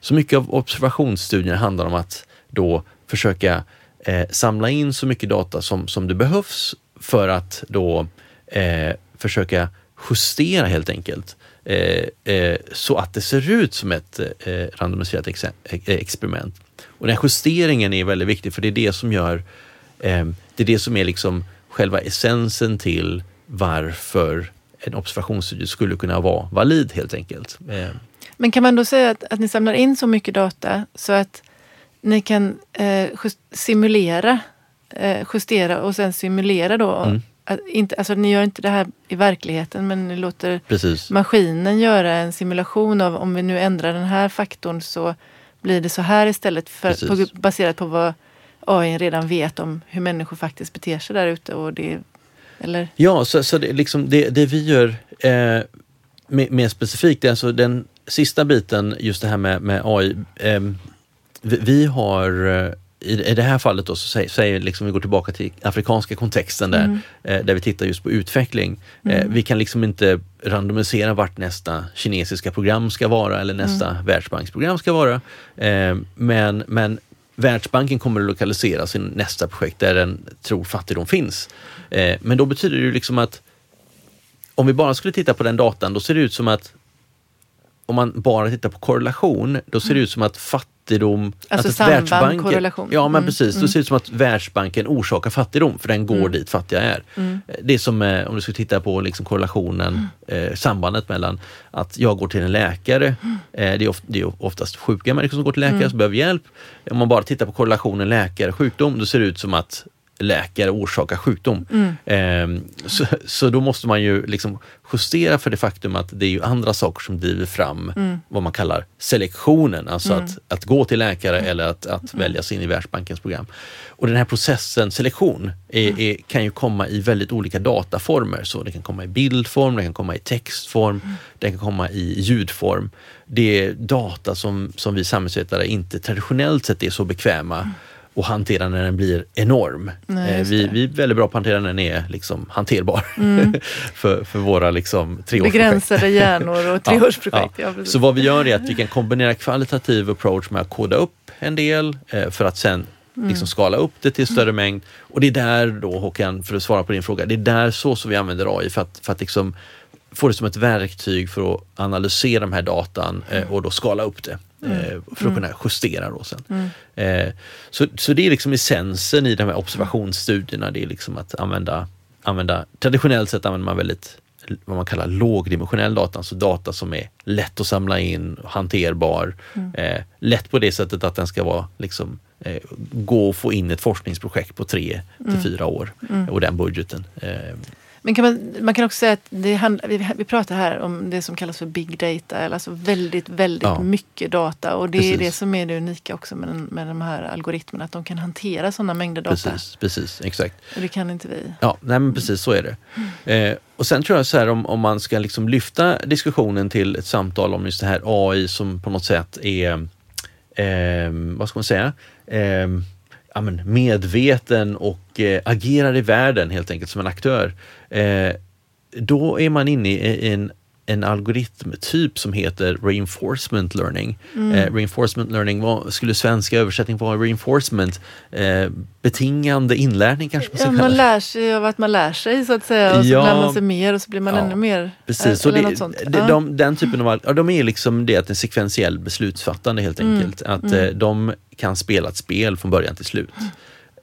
Så mycket av observationsstudierna handlar om att då försöka eh, samla in så mycket data som, som det behövs för att då eh, försöka justera helt enkelt eh, eh, så att det ser ut som ett eh, randomiserat exe- eh, experiment. och den justeringen är väldigt viktig för det är det som gör, eh, det är det som är liksom själva essensen till varför en observationsstudie skulle kunna vara valid helt enkelt. Eh, Men kan man då säga att, att ni samlar in så mycket data så att ni kan eh, just, simulera, eh, justera och sen simulera då? Mm. Inte, alltså ni gör inte det här i verkligheten men ni låter precis. maskinen göra en simulation av om vi nu ändrar den här faktorn så blir det så här istället för, på, baserat på vad AI redan vet om hur människor faktiskt beter sig där ute. Och det, eller? Ja, så, så det, liksom det, det vi gör eh, mer, mer specifikt, alltså den sista biten, just det här med, med AI. Eh, vi, vi har eh, i, i det här fallet då, så säger, säger liksom, vi går tillbaka till afrikanska kontexten där, Mm. eh, där vi tittar just på utveckling. Eh, vi kan liksom inte randomisera vart nästa kinesiska program ska vara eller nästa Mm. världsbanksprogram ska vara. Eh, men, men Världsbanken kommer att lokalisera sin nästa projekt där den tror fattigdom finns. Eh, men då betyder det ju liksom att om vi bara skulle titta på den datan, då ser det ut som att om man bara tittar på korrelation, då ser det ut som att fattigdom... Alltså att samband, Världsbanken- korrelation. Ja, men Mm, precis. Då ser det ut som att Världsbanken orsakar fattigdom, för den går Mm. dit fattiga är. Eh, Det är som eh, om du skulle titta på liksom korrelationen, eh, sambandet mellan att jag går till en läkare, eh, det, är of, det är oftast sjuka människor som går till läkare som behöver hjälp. Om man bara tittar på korrelationen läkare-sjukdom, då ser det ut som att läkare orsakar sjukdom. Eh, så, så då måste man ju liksom justera för det faktum att det är ju andra saker som driver fram vad man kallar selektionen, alltså att, att gå till läkare eller att, att väljas in i Världsbankens program. Och den här processen, selektion, är, är, kan ju komma i väldigt olika dataformer. Så det kan komma i bildform, det kan komma i textform, det kan komma i ljudform. Det är data som, som vi samhällsvetare inte traditionellt sett är så bekväma och hantera när den blir enorm. Nej, Eh, vi, vi är väldigt bra på att hantera när den är liksom hanterbar *laughs* för, för våra liksom, treårsprojekt. Begränsade hjärnor och *laughs* treårsprojekt. Ja, Ja. Så vad vi gör är att vi kan kombinera kvalitativ approach med att koda upp en del eh, för att sen Mm. liksom skala upp det till större mängd. Och det är där då Håkan, för att svara på din fråga, det är där så som vi använder AI för att, för att liksom få det som ett verktyg för att analysera de här datan eh, och då skala upp det. Mm. Eh, för att kunna justera då sen. Eh, så, så det är liksom essensen i de här observationsstudierna, det är liksom att använda, använda traditionellt sett använder man väldigt vad man kallar lågdimensionell data, alltså data som är lätt att samla in, hanterbar, eh, lätt på det sättet att den ska vara liksom eh, gå och få in ett forskningsprojekt på tre till fyra år och den budgeten. Eh, Men kan man, man kan också säga att det handlar, vi, vi pratar här om det som kallas för big data, eller alltså väldigt, väldigt Ja. mycket data. Och det är Precis. det som är det unika också med, den, med de här algoritmerna, att de kan hantera sådana mängder data. precis, precis, exakt. Och det kan inte vi. Ja, nej men precis så är det. Eh, och sen tror jag så här om, om man ska liksom lyfta diskussionen till ett samtal om just det här AI som på något sätt är, eh, vad ska man säga, eh, ja, men medveten och eh, agerar i världen helt enkelt som en aktör. Eh, då är man inne i en en algoritmtyp som heter reinforcement learning. Eh, reinforcement learning, vad skulle svenska översättning vara? Reinforcement, eh, betingande inlärning kanske man ska Ja, man det. lär sig av att man lär sig så att säga. Och så Ja. lär man sig mer och så blir man Ja, ännu mer. Precis, och något det, sånt. det, Ja. de, den typen av, ja, de är liksom det att en sekventiell beslutsfattande helt Mm, enkelt. Att eh, de kan spela ett spel från början till slut.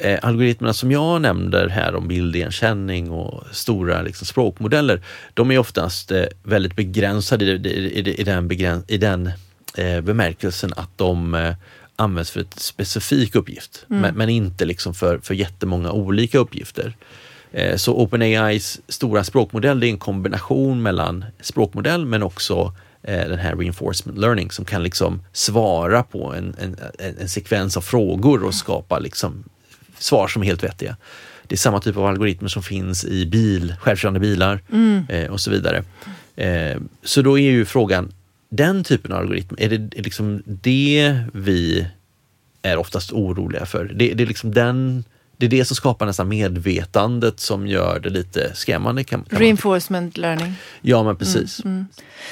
Eh, algoritmerna som jag nämner här om bildigenkänning och stora liksom, språkmodeller, de är oftast eh, väldigt begränsade i, i, i, den, begräns, i den eh, bemärkelsen att de eh, används för ett specifik uppgift, men, men inte liksom för, för jättemånga olika uppgifter. Eh, Så OpenAIs stora språkmodell det är en kombination mellan språkmodell men också eh, den här reinforcement learning som kan liksom svara på en, en, en, en sekvens av frågor och skapa liksom svar som är helt vettiga. Det är samma typ av algoritmer som finns i bil, självkörande bilar eh, och så vidare. Eh, så då är ju frågan, den typen av algoritm, är det är liksom det vi är oftast oroliga för? Det, det är liksom den det är det som skapar nästan medvetandet som gör det lite skrämmande. Kan, kan man, Reinforcement learning. ja, men precis.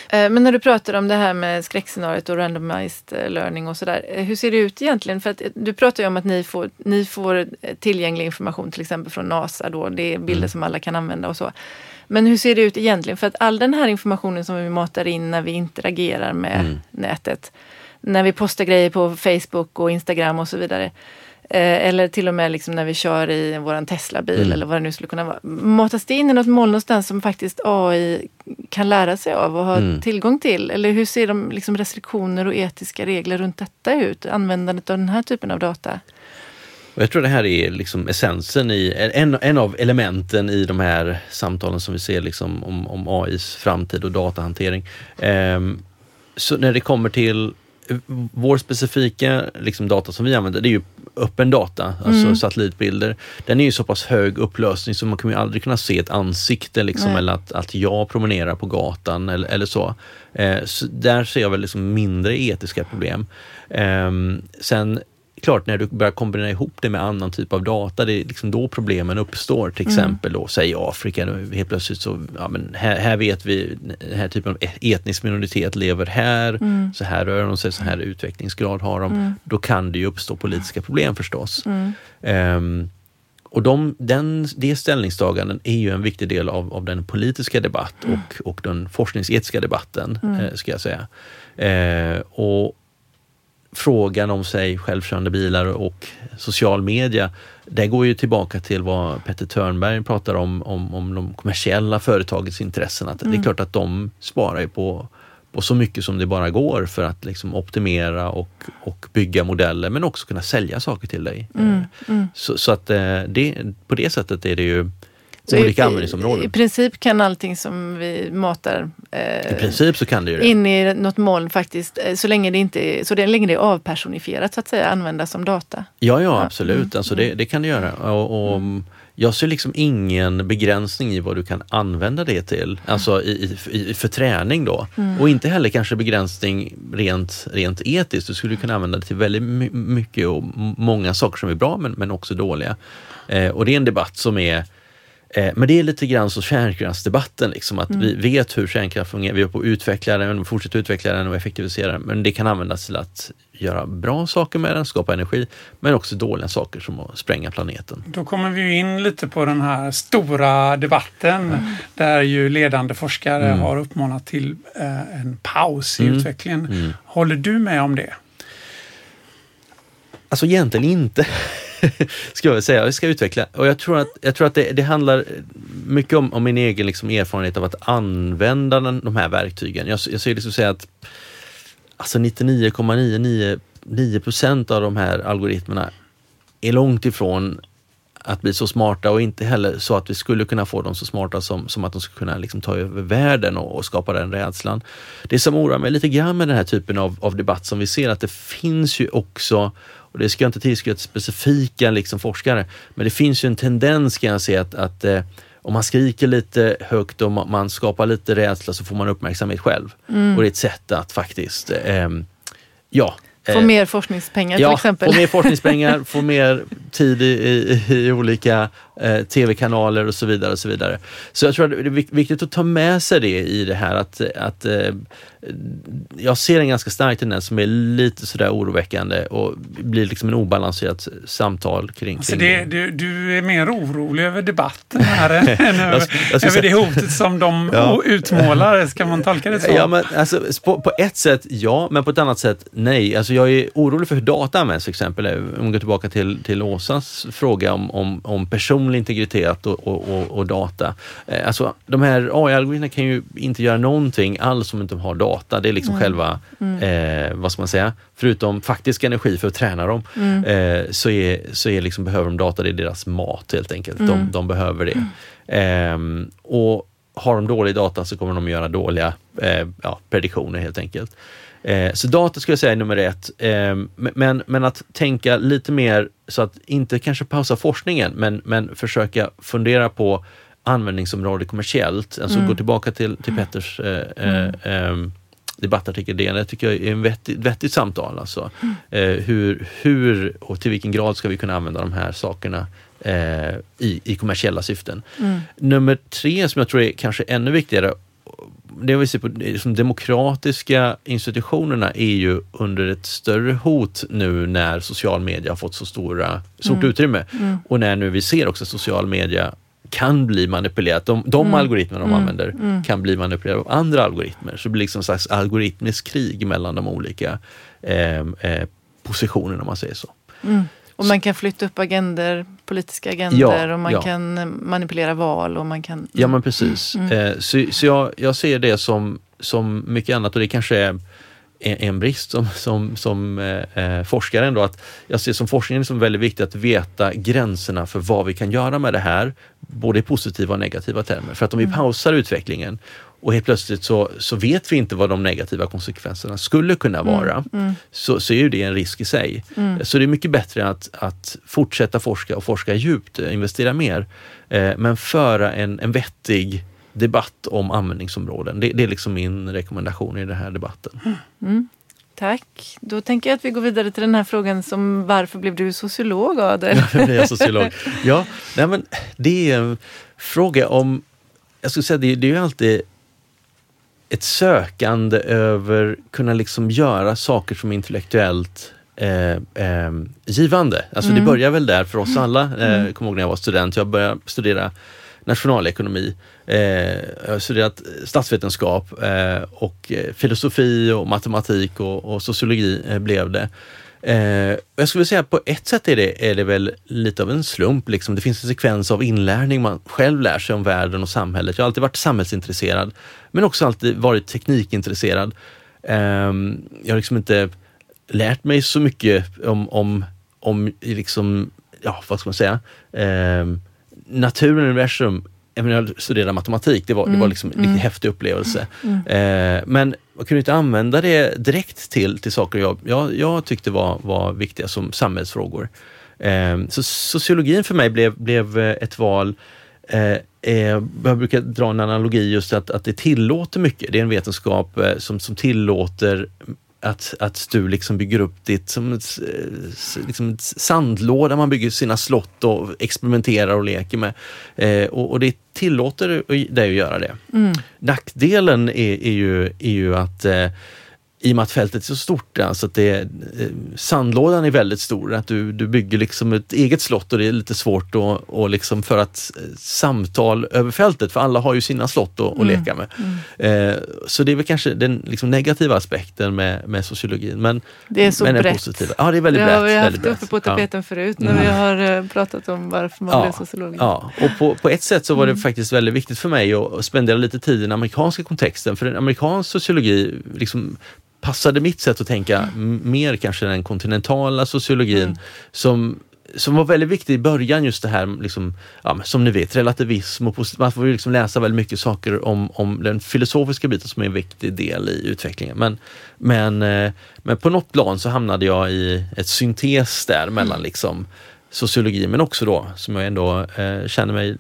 Eh, Men när du pratar om det här med skräckscenariot och randomized eh, learning och sådär. eh, Hur ser det ut egentligen? För att du pratar ju om att ni får, ni får tillgänglig information till exempel från NASA då. Det är bilder som alla kan använda och så. Men hur ser det ut egentligen? För att all den här informationen som vi matar in när vi interagerar med nätet. när vi postar grejer på Facebook och Instagram och så vidare. Eh, eller till och med liksom när vi kör i vår Tesla-bil Mm. eller vad det nu skulle kunna vara. Matas det in i något moln någonstans som faktiskt AI kan lära sig av och ha Mm. tillgång till? Eller hur ser de liksom restriktioner och etiska regler runt detta ut? Användandet av den här typen av data? Jag tror det här är liksom essensen i, en, en av elementen i de här samtalen som vi ser liksom om, om AIs framtid och datahantering. Ehm, så när det kommer till vår specifika liksom, data som vi använder, det är ju öppen data, alltså Mm. satellitbilder. Den är ju så pass hög upplösning så man kommer ju aldrig kunna se ett ansikte liksom, Nej. eller att, att jag promenerar på gatan eller, eller så. Eh, så. Där ser jag väl liksom mindre etiska problem. Ehm, sen klart när du börjar kombinera ihop det med annan typ av data, det är liksom då problemen uppstår. Till exempel då, säg Afrika, då helt plötsligt så, ja men här, här vet vi, den här typen av etnisk minoritet lever här, Mm. så här rör de sig, så här utvecklingsgrad har de. Då kan det ju uppstå politiska problem förstås. Mm. Ehm, och de, den, det ställningstaganden är ju en viktig del av, av den politiska debatt och, och den forskningsetiska debatten, eh, ska jag säga. Eh, och frågan om sig självkörande bilar och social media, det går ju tillbaka till vad Petter Törnberg pratar om, om, om de kommersiella företagens intressen. Att Det är klart att de sparar ju på, på så mycket som det bara går för att liksom optimera och, och bygga modeller men också kunna sälja saker till dig. Mm. Eh, Så, så att eh, det, på det sättet är det ju Så i- olika i, användningsområden. I princip kan allting som vi matar eh, I princip så kan det ju det. in i något moln faktiskt, eh, så länge det, inte, är- så länge det är avpersonifierat så att säga, användas som data. Ja, ja Ja. absolut. Alltså det, det kan det göra. Och, och Jag ser liksom ingen begränsning i vad du kan använda det till, alltså i, i, för träning då. Och inte heller kanske begränsning rent, rent etiskt. Du skulle kunna använda det till väldigt my- mycket och många saker som är bra men, men också dåliga. Eh, och det är en debatt som är men det är lite grann så kärnkraftsdebatten, liksom, att vi vet hur kärnkraft fungerar, vi är på att utveckla den, fortsätter utveckla den och effektivisera den. Men det kan användas till att göra bra saker med den, skapa energi, men också dåliga saker som att spränga planeten. Då kommer vi in lite på den här stora debatten där ju ledande forskare Mm. har uppmanat till eh, en paus i Mm. utvecklingen. Mm. Håller du med om det? Alltså egentligen inte, *laughs* ska jag väl säga. Jag ska utveckla. Och jag tror att, jag tror att det, det handlar mycket om, om min egen liksom erfarenhet av att använda den, de här verktygen. Jag, jag skulle liksom säga att alltså 99,999 procent av de här algoritmerna är långt ifrån att bli så smarta och inte heller så att vi skulle kunna få dem så smarta som, som att de skulle kunna liksom ta över världen och, och skapa den rädslan. Det som oroar mig lite grann med den här typen av, av debatt som vi ser att det finns ju också, och det ska jag inte tillskriva till specifika liksom forskare, men det finns ju en tendens kan jag se att, att eh, om man skriker lite högt och man, skapar lite rädsla så får man uppmärksamhet själv. Och det är ett sätt att faktiskt, ehm, ja, Få eh, mer forskningspengar till Ja, exempel. få mer forskningspengar, *laughs* få mer tid i, i, i olika eh, tv-kanaler och så vidare. och Så vidare. Så jag tror att det är vik- viktigt att ta med sig det i det här att, att eh, jag ser en ganska stark tendens som är lite sådär oroväckande och blir liksom en obalanserat samtal kring, Alltså kring det, du, du är mer orolig över debatten här än, *laughs* över, Jag jag över det hotet som de *laughs* Ja. utmålar. Ska man tolka det så? Ja, men alltså, på, på ett sätt ja, men på ett annat sätt nej. Alltså, jag är orolig för hur data används till exempel. Om vi går tillbaka till, till Åsas fråga om, om, om personlig integritet och, och, och, och data. Eh, alltså, de här AI-algoritmerna kan ju inte göra någonting alls om inte de har data. Det är liksom själva, eh, vad ska man säga, förutom faktisk energi för att träna dem, eh, så, är, så är liksom, behöver de data, det är deras mat helt enkelt. De, de behöver det. Ehm, och har de dålig data så kommer de göra dåliga eh, ja, prediktioner helt enkelt. Eh, så data skulle jag säga är nummer ett. Eh, men, men att tänka lite mer så att inte kanske pausa forskningen men, men försöka fundera på användningsområde kommersiellt. Alltså gå tillbaka till, till Petters eh, eh, ehm, debattartikel DN. Det tycker jag är en vettigt, vettigt samtal. Alltså. Eh, hur, hur och till vilken grad ska vi kunna använda de här sakerna eh, i, i kommersiella syften. Nummer tre som jag tror är kanske ännu viktigare det vi ser på de demokratiska institutionerna är ju under ett större hot nu när social media har fått så stora, stort utrymme. Och när nu vi ser också social media kan bli manipulerat. De, de algoritmer de använder kan bli manipulerade av andra algoritmer. Så det blir liksom en slags algoritmisk krig mellan de olika eh, eh, positionen om man säger så. Mm. Och man kan flytta upp agender, politiska agender Ja, och man ja. kan manipulera val och man kan... Ja men precis. Mm. Eh, så så jag, jag ser det som, som mycket annat och det kanske är en, brist som, som, som eh, eh, forskare ändå, att jag ser som forskningen som väldigt viktigt att veta gränserna för vad vi kan göra med det här, både i positiva och negativa termer. För att om vi pausar utvecklingen och helt plötsligt så, så vet vi inte vad de negativa konsekvenserna skulle kunna vara, så, så är ju det en risk i sig. Så det är mycket bättre att, att fortsätta forska och forska djupt, eh, investera mer, eh, men föra en, en vettig debatt om användningsområden. Det, det är liksom min rekommendation i den här debatten. Tack. Då tänker jag att vi går vidare till den här frågan som varför blev du sociolog Adel? *laughs* Jag är sociolog. *laughs* Ja, nej men det är en fråga om, jag skulle säga det, det är ju alltid ett sökande över kunna liksom göra saker som är intellektuellt eh, eh, givande. Alltså det börjar väl där för oss alla. Eh, jag kommer ihåg när jag var student, jag började studera nationalekonomi. Eh, jag har studerat statsvetenskap eh, och eh, filosofi och matematik och, och sociologi blev det. Eh, jag skulle säga på ett sätt är det, är det väl lite av en slump. Liksom. Det finns en sekvens av inlärning, man själv lär sig om världen och samhället. Jag har alltid varit samhällsintresserad, men också alltid varit teknikintresserad. Eh, jag har liksom inte lärt mig så mycket om, om, om liksom, ja vad ska man säga, eh, naturen, universum, även när jag studerade matematik, det var, det var liksom en riktigt häftig upplevelse. Eh, men man kunde inte använda det direkt till, till saker jag, jag, jag tyckte var, var viktiga som samhällsfrågor. Eh, så sociologin för mig blev, blev eh, ett val Eh, eh, jag brukar dra en analogi just att, att det tillåter mycket. Det är en vetenskap eh, som, som tillåter att, att du liksom bygger upp ditt som ett, eh, liksom ett sandlåda man bygger sina slott och experimenterar och leker med. Eh, och, och det tillåter dig att göra det. Nackdelen är, är, ju, är ju att eh, i och med att fältet är så stort, alltså att det, eh, sandlådan är väldigt stor, att du, du bygger liksom ett eget slott och det är lite svårt att, och liksom för att eh, samtal över fältet, för alla har ju sina slott att, att leka med. Eh, så det är väl kanske den liksom negativa aspekten med, med sociologin. Men, Det är så men den brett. positiva. Ja, det är väldigt Det har brett. vi haft väldigt uppe brett. på Ja. tapeten förut när vi har eh, pratat om varför man blev sociolog. Ja, och på, på ett sätt så var det Mm. faktiskt väldigt viktigt för mig att spendera lite tid i den amerikanska kontexten. För en amerikansk sociologi liksom passade mitt sätt att tänka Mm. mer kanske den kontinentala sociologin som som var väldigt viktig i början, just det här liksom, ja, som ni vet, relativism och man får ju liksom läsa väldigt mycket saker om, om den filosofiska biten som är en viktig del i utvecklingen. Men, men, eh, men på något plan så hamnade jag i ett syntes där mellan liksom sociologi men också då, som jag ändå eh, känner mig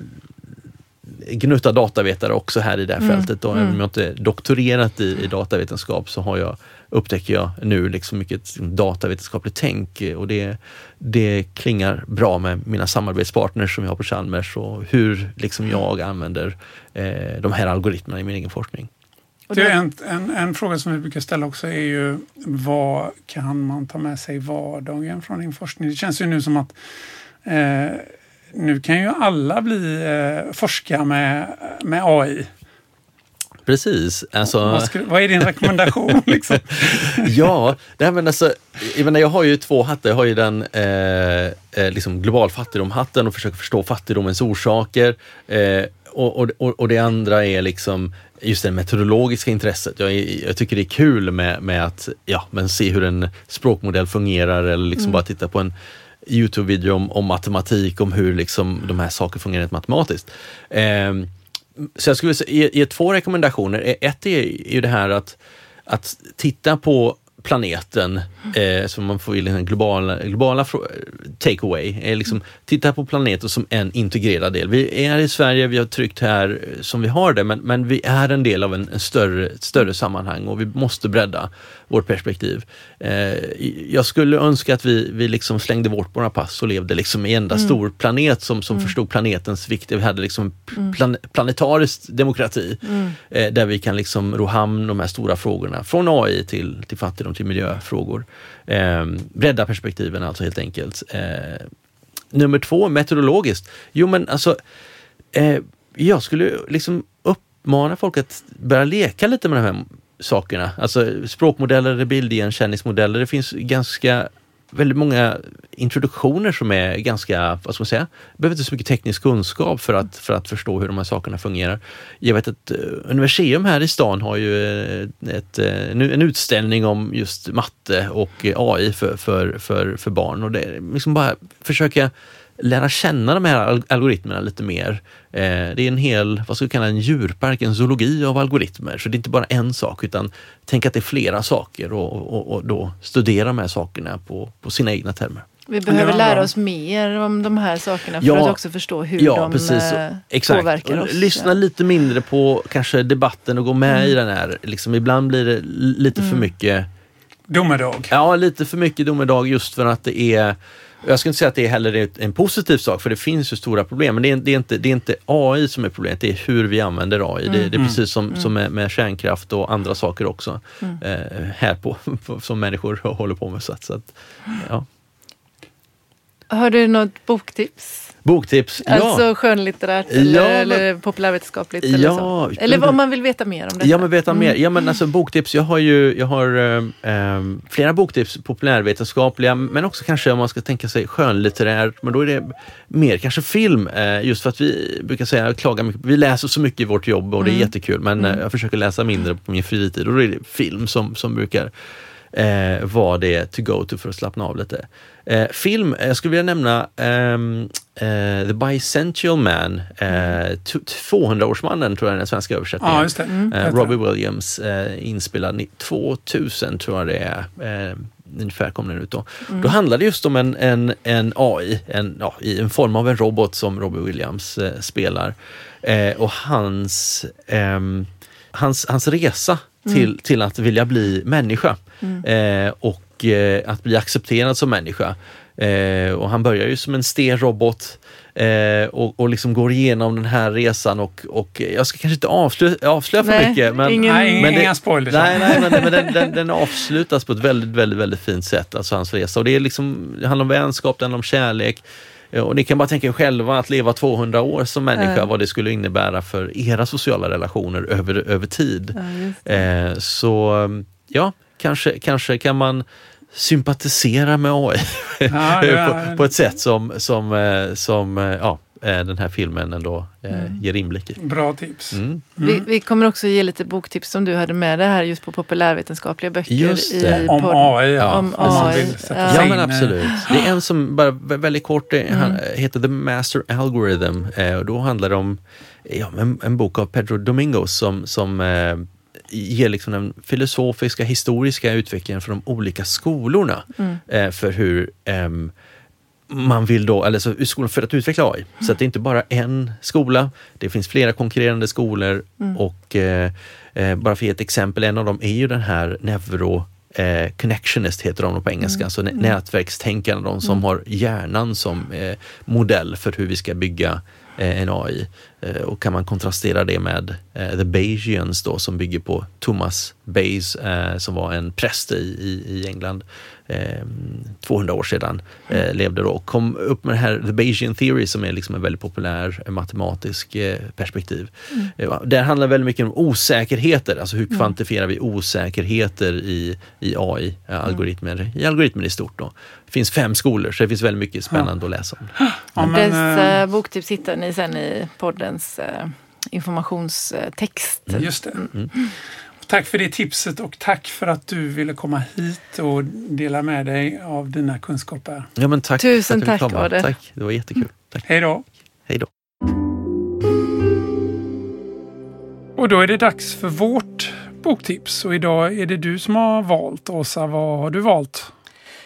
gnutta datavetare också här i det här fältet. Då. Även om jag inte doktorerat i, i datavetenskap så har jag, upptäcker jag nu liksom mycket datavetenskapligt tänk och det, det klingar bra med mina samarbetspartners som jag har på Chalmers och hur liksom jag använder eh, de här algoritmerna i min egen forskning. Det en, en, en fråga som vi brukar ställa också är ju vad kan man ta med sig i vardagen från din forskning? Det känns ju nu som att eh, nu kan ju alla bli eh, forska med, med AI. Precis. Alltså, Vad, skulle, vad är din rekommendation? *laughs* liksom? ja, nej men alltså, jag, menar, jag har ju två hattar. Jag har ju den eh, eh, liksom global fattigdom-hatten och försöker förstå fattigdomens orsaker. Eh, och, och, och det andra är liksom just det metodologiska intresset. Jag, jag tycker det är kul med, med att ja, men se hur en språkmodell fungerar eller liksom bara titta på en Youtube-video om, om matematik, om hur liksom de här sakerna fungerar rent matematiskt. Eh, så jag skulle ge, ge två rekommendationer. E, ett är ju det här att, att titta på planeten, eh, som man får i den globala, globala frå- takeaway, är liksom titta på planeten som en integrerad del. Vi är i Sverige, vi har tryckt här som vi har det, men, men vi är en del av en, en större, ett större sammanhang och vi måste bredda vårt perspektiv. Eh, jag skulle önska att vi, vi liksom slängde bort våra pass och levde liksom i en enda stor planet som, som förstod planetens vikt. Vi hade liksom plan, planetarisk demokrati eh, där vi kan liksom ro hamn de här stora frågorna från AI till, till fattigdom till miljöfrågor. Eh, bredda perspektiven alltså helt enkelt. Eh, nummer två, meteorologiskt. Jo men alltså eh, jag skulle liksom uppmana folk att börja leka lite med de här sakerna. Alltså språkmodeller, bildigenkänningsmodeller. Det finns ganska väldigt många introduktioner som är ganska, vad ska man säga, behöver inte så mycket teknisk kunskap för att, för att förstå hur de här sakerna fungerar. Jag vet att eh, Universium här i stan har ju eh, ett, eh, en utställning om just matte och AI för, för, för, för barn och det är liksom bara försöka lära känna de här algoritmerna lite mer. Eh, det är en hel, vad ska vi kalla en djurpark, en zoologi av algoritmer. Så det är inte bara en sak utan tänk att det är flera saker och, och, och då studera de här sakerna på, på sina egna termer. Vi behöver lära oss mer om de här sakerna för ja, att också förstå hur ja, de precis. Eh, Exakt. påverkar oss. Lyssna lite mindre på kanske debatten och gå med mm. i den här. Liksom, ibland blir det lite mm. för mycket Domedag. Ja, lite för mycket domedag just för att det är jag skulle inte säga att det är heller en positiv sak, för det finns ju stora problem. Men det är, det är, inte, det är inte AI som är problemet, det är hur vi använder AI. Mm. Det, det, är precis som, mm. som med, med, kärnkraft och andra saker också. Mm. Eh, här på, som människor *laughs* håller på med. Så att, så att, ja. Har du något boktips? Boktips, ja. Alltså skönlitterärt eller, ja, eller populärvetenskapligt? Ja, eller, så. eller om man vill veta mer om det. Ja, men veta mm. mer. Ja, men alltså boktips. Jag har ju jag har, äh, flera boktips, populärvetenskapliga, men också kanske om man ska tänka sig skönlitterärt, men då är det mer kanske film. Äh, just för att vi brukar säga, klaga mycket, vi läser så mycket i vårt jobb och det är mm. jättekul, men mm. jag försöker läsa mindre på min fritid och då är det film som, som brukar eh, vara det to go to för att slappna av lite. Eh, film, jag skulle vilja nämna um, uh, The Bicentennial Man, uh, 200-årsmannen tror jag den svenska översättningen. Ja. Mm. Uh, Robbie Williams, inspelad 2000 tror jag det är. ungefär kom den ut då. Mm. Då handlar det just om en, en, en AI, en, ja, i en form av en robot som Robbie Williams spelar. och hans, um, hans, hans resa. Till, till att vilja bli människa. Mm. och Eh, att bli accepterad som människa. Eh, och han börjar ju som en stenrobot eh, och, och liksom går igenom den här resan och, och jag ska kanske inte avslöja, avslöja för nej, mycket. Men, ingen, nej, men det, inga spoilers. Nej, nej men, men den, den, den, avslutas på ett väldigt, väldigt, väldigt fint sätt, alltså hans resa. Och det, är liksom, det handlar om vänskap, det handlar om kärlek. Och ni kan bara tänka er själva att leva 200 år som människa, mm. vad det skulle innebära för era sociala relationer över, över tid. Ja, eh, så ja, kanske, kanske kan man sympatisera med AI ja, ja. *laughs* på, på, ett sätt som, som, eh, som eh, ja, eh, den här filmen ändå mm. ger inblick i. Bra tips. Mm. Mm. Vi, vi, kommer också ge lite boktips som du hade med dig här just på populärvetenskapliga böcker. Just det. om AI. Ja. Om AI. Ja. men absolut. Det är en som, bara väldigt kort, mm. heter The Master Algorithm. och då handlar det om ja, en, en bok av Pedro Domingos som, som ger liksom den filosofiska, historiska utvecklingen för de olika skolorna. Mm. Eh, för hur eh, man vill då, eller så, skolan för att utveckla AI. Så att det är inte bara en skola, det finns flera konkurrerande skolor mm. och eh, eh bara för att ge ett exempel, en av dem är ju den här neuro eh, connectionist heter de på engelska, mm. alltså nätverkstänkande, de som mm. har hjärnan som eh, modell för hur vi ska bygga eh, en AI. Eh, och kan man kontrastera det med eh, The Bayesians då som bygger på Thomas Bayes eh, som var en präst i, i, i England 200 år sedan. Mm. levde då och kom upp med det här The Bayesian Theory som är liksom en väldigt populär matematisk perspektiv. Mm. Där handlar väldigt mycket om osäkerheter, alltså hur mm. kvantifierar vi osäkerheter i, i AI, algoritmer, mm. i algoritmer i stort. Då. Det finns fem skolor så det finns väldigt mycket spännande ja. att läsa om. Ja, men, Dess äh, boktips hittar ni sen i podden poddens eh, informationstext. Mm. Just det. Mm. Tack för det tipset och tack för att du ville komma hit och dela med dig av dina kunskaper. Ja, men tack Tusen tack var det. Tack, det var jättekul. Tack. Hej då. Hej då. Och då är det dags för vårt boktips och idag är det du som har valt. Åsa, vad har du valt?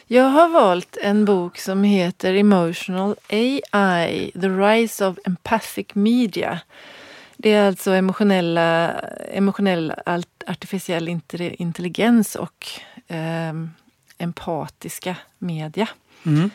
Jag har valt en bok som heter Emotional AI, The Rise of Empathic Media. Det är alltså emotionella, emotionell artificiell intelligens och eh, empatiska media. Mm.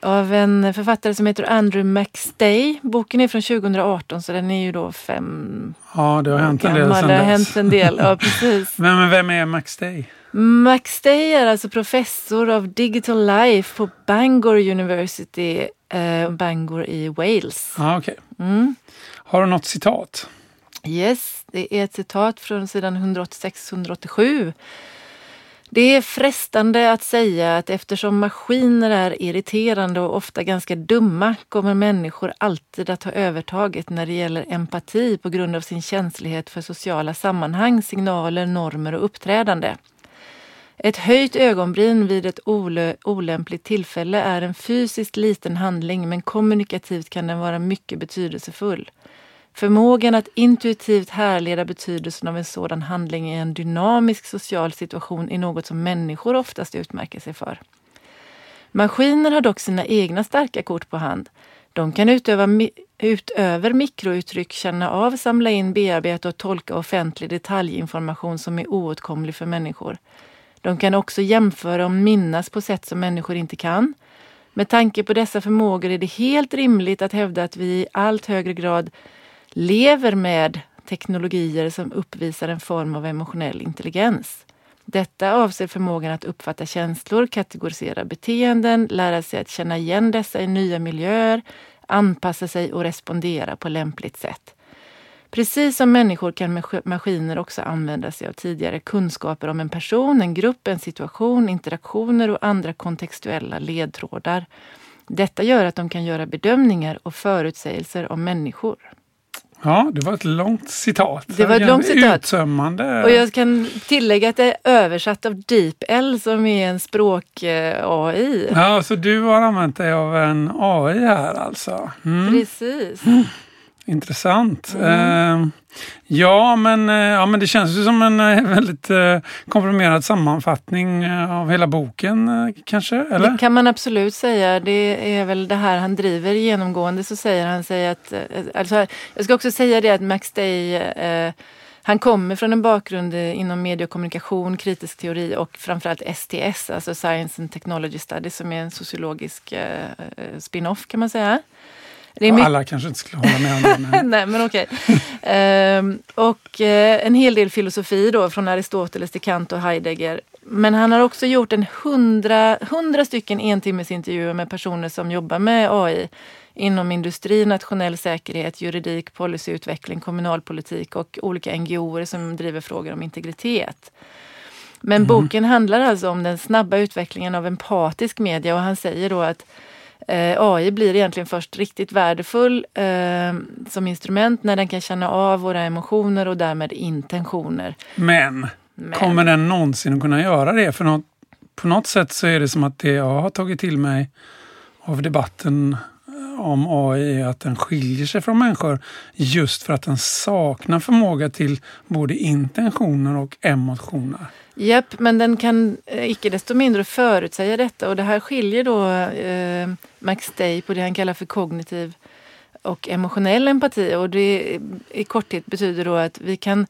Av en författare som heter Andrew McStay. Boken är från 2018 så den är ju då fem Ja, det har hänt en del sedan har hänt en del, ja *laughs* precis. men, vem är McStay? McStay är alltså professor av Digital Life på Bangor University, eh, Bangor i Wales. Ah, okay. Mm. Har du något citat? Yes, det är ett citat från sidan 186-187. Det är frestande att säga att eftersom maskiner är irriterande och ofta ganska dumma kommer människor alltid att ha övertaget när det gäller empati på grund av sin känslighet för sociala sammanhang, signaler, normer och uppträdande. Ett höjt ögonbryn vid ett olö- olämpligt tillfälle är en fysiskt liten handling men kommunikativt kan den vara mycket betydelsefull. Förmågan att intuitivt härleda betydelsen av en sådan handling i en dynamisk social situation är något som människor oftast utmärker sig för. Maskiner har dock sina egna starka kort på hand. De kan utöva, utöver mikrouttryck känna av, samla in, bearbeta och tolka offentlig detaljinformation som är oåtkomlig för människor. De kan också jämföra och minnas på sätt som människor inte kan. Med tanke på dessa förmågor är det helt rimligt att hävda att vi i allt högre grad lever med teknologier som uppvisar en form av emotionell intelligens. Detta avser förmågan att uppfatta känslor, kategorisera beteenden, lära sig att känna igen dessa i nya miljöer, anpassa sig och respondera på lämpligt sätt. Precis som människor kan maskiner också använda sig av tidigare kunskaper om en person, en grupp, en situation, interaktioner och andra kontextuella ledtrådar. Detta gör att de kan göra bedömningar och förutsägelser om människor. Ja, det var ett långt citat. Det var ett långt citat. Uttömmande. Och jag kan tillägga att det är översatt av DeepL som är en språk-AI. Ja, så du har använt dig av en AI här alltså? Mm. Precis. Mm. Intressant. Mm. Uh, ja, men, uh, ja, men det känns ju som en uh, *laughs* väldigt uh, komprimerad sammanfattning av hela boken kanske? Eller? Det kan man absolut säga. Det är väl det här han driver genomgående. Så säger han sig att... Alltså, jag ska också säga det att Max Day han kommer från en bakgrund inom medie och kommunikation, kritisk teori och framförallt STS, alltså Science and Technology Studies, som är en sociologisk spin-off kan man säga. Mycket... Alla kanske inte skulle hålla med om det. Men... *laughs* Nej, men okej. ehm, och eh, en hel del filosofi då från Aristoteles till Kant och Heidegger. Men han har också gjort en hundra, hundra stycken entimmesintervjuer med personer som jobbar med AI inom industri, nationell säkerhet, juridik, policyutveckling, kommunalpolitik och olika NGOer som driver frågor om integritet. Men mm. boken handlar alltså om den snabba utvecklingen av empatisk media och han säger då att AI blir egentligen först riktigt värdefull eh, som instrument när den kan känna av våra emotioner och därmed intentioner. Men, Men. kommer den någonsin att kunna göra det? För något, på något sätt så är det som att det jag har tagit till mig av debatten eh, om AI är att den skiljer sig från människor just för att den saknar förmåga till både intentioner och emotioner. Japp, men den kan eh, icke desto mindre förutsäga detta och det här skiljer då eh, Max Day på det han kallar för kognitiv och emotionell empati och det i korthet betyder då att vi kan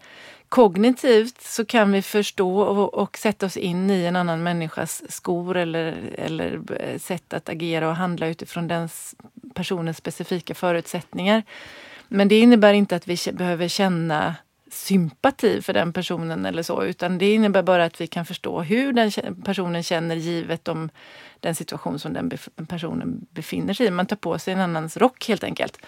kognitivt så kan vi förstå och, och, sätta oss in i en annan människas skor eller, eller eh, sätt att agera och handla utifrån den personens specifika förutsättningar. Men det innebär inte att vi behöver känna sympati för den personen eller så, utan det innebär bara att vi kan förstå hur den personen känner givet om den situation som den personen befinner sig i. Man tar på sig en annans rock helt enkelt.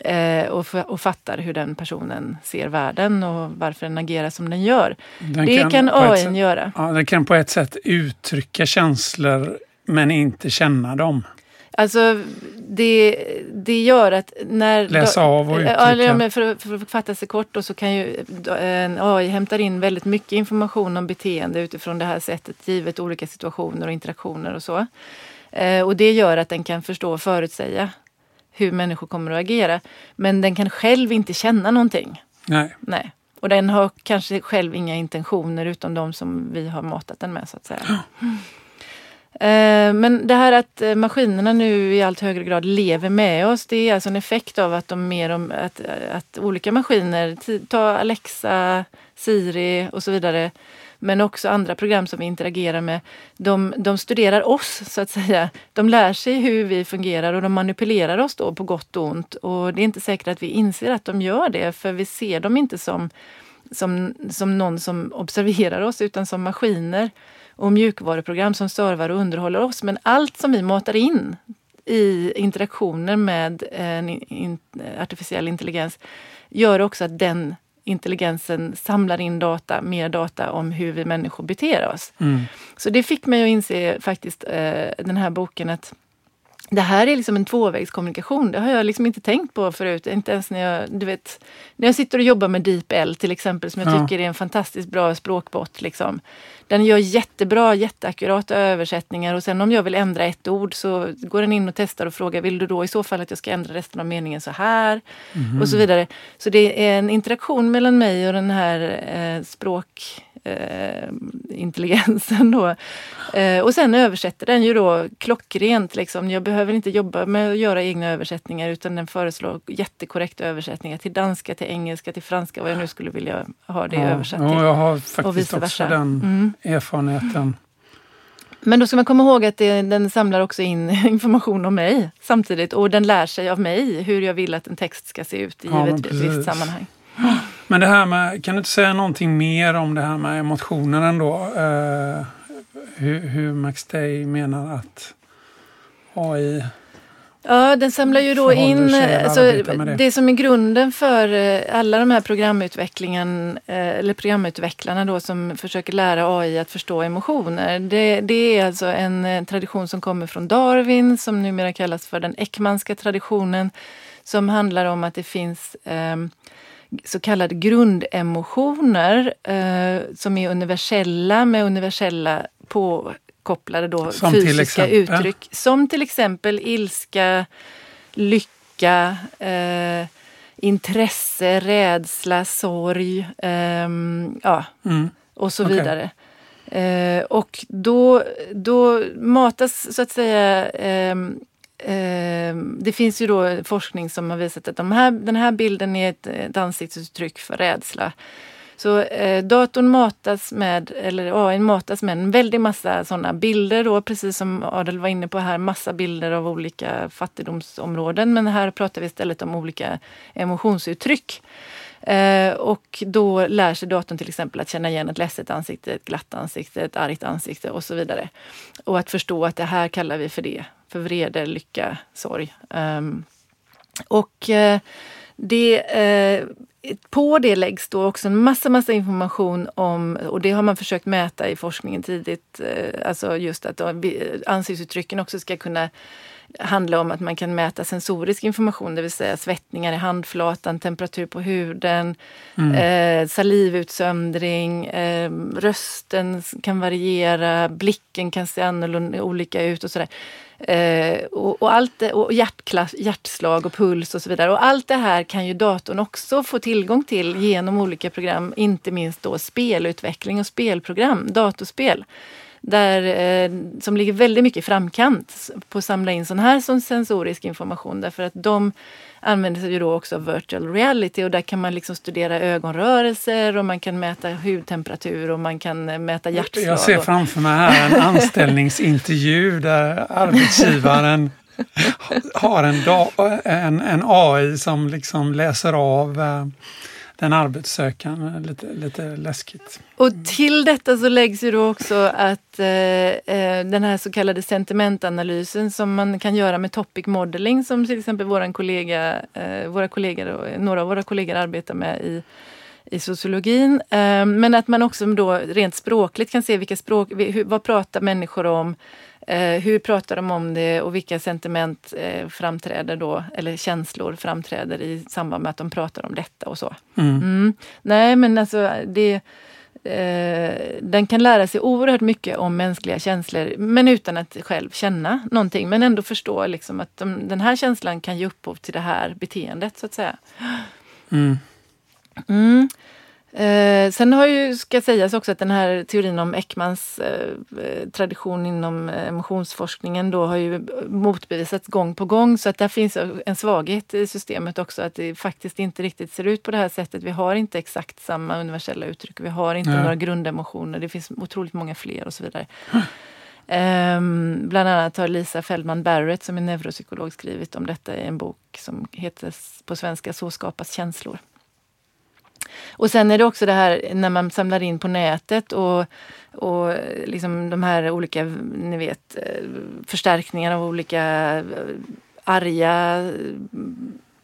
Eh, och, och fattar hur den personen ser världen och varför den agerar som den gör. Den det kan, kan AI göra. Ja, den kan på ett sätt uttrycka känslor men inte känna dem. Alltså det, det gör att när... Läsa av och uttrycka. Ja, för, för att fatta sig kort då, så kan ju en AI hämtar in väldigt mycket information om beteende utifrån det här sättet givet olika situationer och interaktioner och så. Eh, och det gör att den kan förstå och förutsäga hur människor kommer att agera. Men den kan själv inte känna någonting. Nej. Nej. Och den har kanske själv inga intentioner utom de som vi har matat den med så att säga. Eh, Eh, men det här att eh, maskinerna nu i allt högre grad lever med oss, det är alltså en effekt av att de mer om att, eh, att olika maskiner, ta Alexa, Siri och så vidare, men också andra program som vi interagerar med, de, de studerar oss så att säga. De lär sig hur vi fungerar och de manipulerar oss då på gott och ont. Och det är inte säkert att vi inser att de gör det, för vi ser dem inte som, som, som någon som observerar oss, utan som maskiner och mjukvaruprogram som servar och underhåller oss. Men allt som vi matar in i interaktioner med en in, artificiell intelligens gör också att den intelligensen samlar in data, mer data om hur vi människor beter oss. Mm. Så det fick mig att inse faktiskt eh, den här boken att det här är liksom en tvåvägskommunikation. Det har jag liksom inte tänkt på förut. Inte ens när jag, du vet, när jag sitter och jobbar med DeepL till exempel, som jag Ja. tycker är en fantastiskt bra språkbot. Liksom. Den gör jättebra, jätteackurata översättningar och sen om jag vill ändra ett ord så går den in och testar och frågar, vill du då i så fall att jag ska ändra resten av meningen så här? Och så vidare. Så det är en interaktion mellan mig och den här eh, språk eh, intelligensen då. Eh, och sen översätter den ju då klockrent. Liksom. Jag behöver inte jobba med att göra egna översättningar utan den föreslår jättekorrekta översättningar till danska, till engelska, till franska, vad jag nu skulle vilja ha det Ja, översatt ja, till. jag har faktiskt också den Mm. erfarenheten. Men då ska man komma ihåg att det, den samlar också in *laughs* information om mig samtidigt och den lär sig av mig hur jag vill att en text ska se ut i Ja, ett visst sammanhang. *gasps* Men det här med, kan du inte säga någonting mer om det här med emotionen ändå? Eh, hur, hur Max Day menar att AI... Ja, den samlar ju då in alltså, det. det. som är grunden för eh, alla de här programutvecklingen, eh, eller programutvecklarna då som försöker lära AI att förstå emotioner. Det, det är alltså en tradition som kommer från Darwin som numera kallas för den Ekmanska traditionen som handlar om att det finns ehm, så kallade grundemotioner eh, som är universella med universella påkopplade då Som fysiska uttryck. Som till exempel ilska, lycka, eh, intresse, rädsla, sorg. ehm, ja, Mm. och så Okej. vidare. Eh, och då, då matas så att säga ehm, Ehm, det finns ju då forskning som har visat att de här, den här bilden är ett, ett ansiktsuttryck för rädsla. Så eh, datorn matas med, eller AI matas med en väldig massa sådana bilder då, precis som Adel var inne på här, massa bilder av olika fattigdomsområden. Men här pratar vi istället om olika emotionsuttryck. Eh, och då lär sig datorn till exempel att känna igen ett ledset ansikte, ett glatt ansikte, ett argt ansikte och så vidare. Och att förstå att det här kallar vi för det, för vrede, lycka, sorg. Ehm, och eh, det, eh, på det läggs då också en massa, massa information om, och det har man försökt mäta i forskningen tidigt, eh, alltså just att ansiktsuttrycken också ska kunna handla om att man kan mäta sensorisk information, det vill säga svettningar i handflatan, temperatur på huden, eh, salivutsöndring, eh, rösten kan variera, blicken kan se annorlunda olika ut och sådär. Eh, och, och, allt och hjärtklass, hjärtslag och puls och så vidare. Och allt det här kan ju datorn också få tillgång till genom olika program, inte minst då spelutveckling och spelprogram, datorspel. Där, eh, som ligger väldigt mycket i framkant på att samla in sån här som sensorisk information. Därför att de använder sig ju då också av virtual reality och där kan man liksom studera ögonrörelser och man kan mäta hudtemperatur och man kan eh, mäta hjärtslag. Jag ser framför mig här en anställningsintervju där arbetsgivaren *laughs* har en, en, en AI som liksom läser av eh, den arbetssökande. Lite, lite läskigt. Och till detta så läggs ju då också att eh, eh, den här så kallade sentimentanalysen som man kan göra med topic modeling som till exempel våran kollega, eh, våra kollegor, några av våra kollegor arbetar med i i sociologin. Eh, men att man också då rent språkligt kan se vilka språk, vad pratar människor om? Eh, hur pratar de om det och vilka sentiment eh, framträder då, eller känslor framträder i samband med att de pratar om detta och så. Mm. Mm. Nej men alltså det, eh, den kan lära sig oerhört mycket om mänskliga känslor men utan att själv känna någonting. Men ändå förstå liksom att de, den här känslan kan ge upphov till det här beteendet så att säga. Mm. Mm. Eh, sen har ju, ska sägas också att den här teorin om Ekmans eh, eh, tradition inom eh, emotionsforskningen då har ju motbevisats gång på gång så att där finns en svaghet i systemet också att det faktiskt inte riktigt ser ut på det här sättet. Vi har inte exakt samma universella uttryck, vi har inte Nej. några grundemotioner, det finns otroligt många fler och så vidare. Ehm, bland annat har Lisa Feldman Barrett som är neuropsykolog skrivit om detta i en bok som heter på svenska Så skapas känslor. Och sen är det också det här när man samlar in på nätet och, och liksom de här olika, ni vet, eh, förstärkningar av olika eh, arga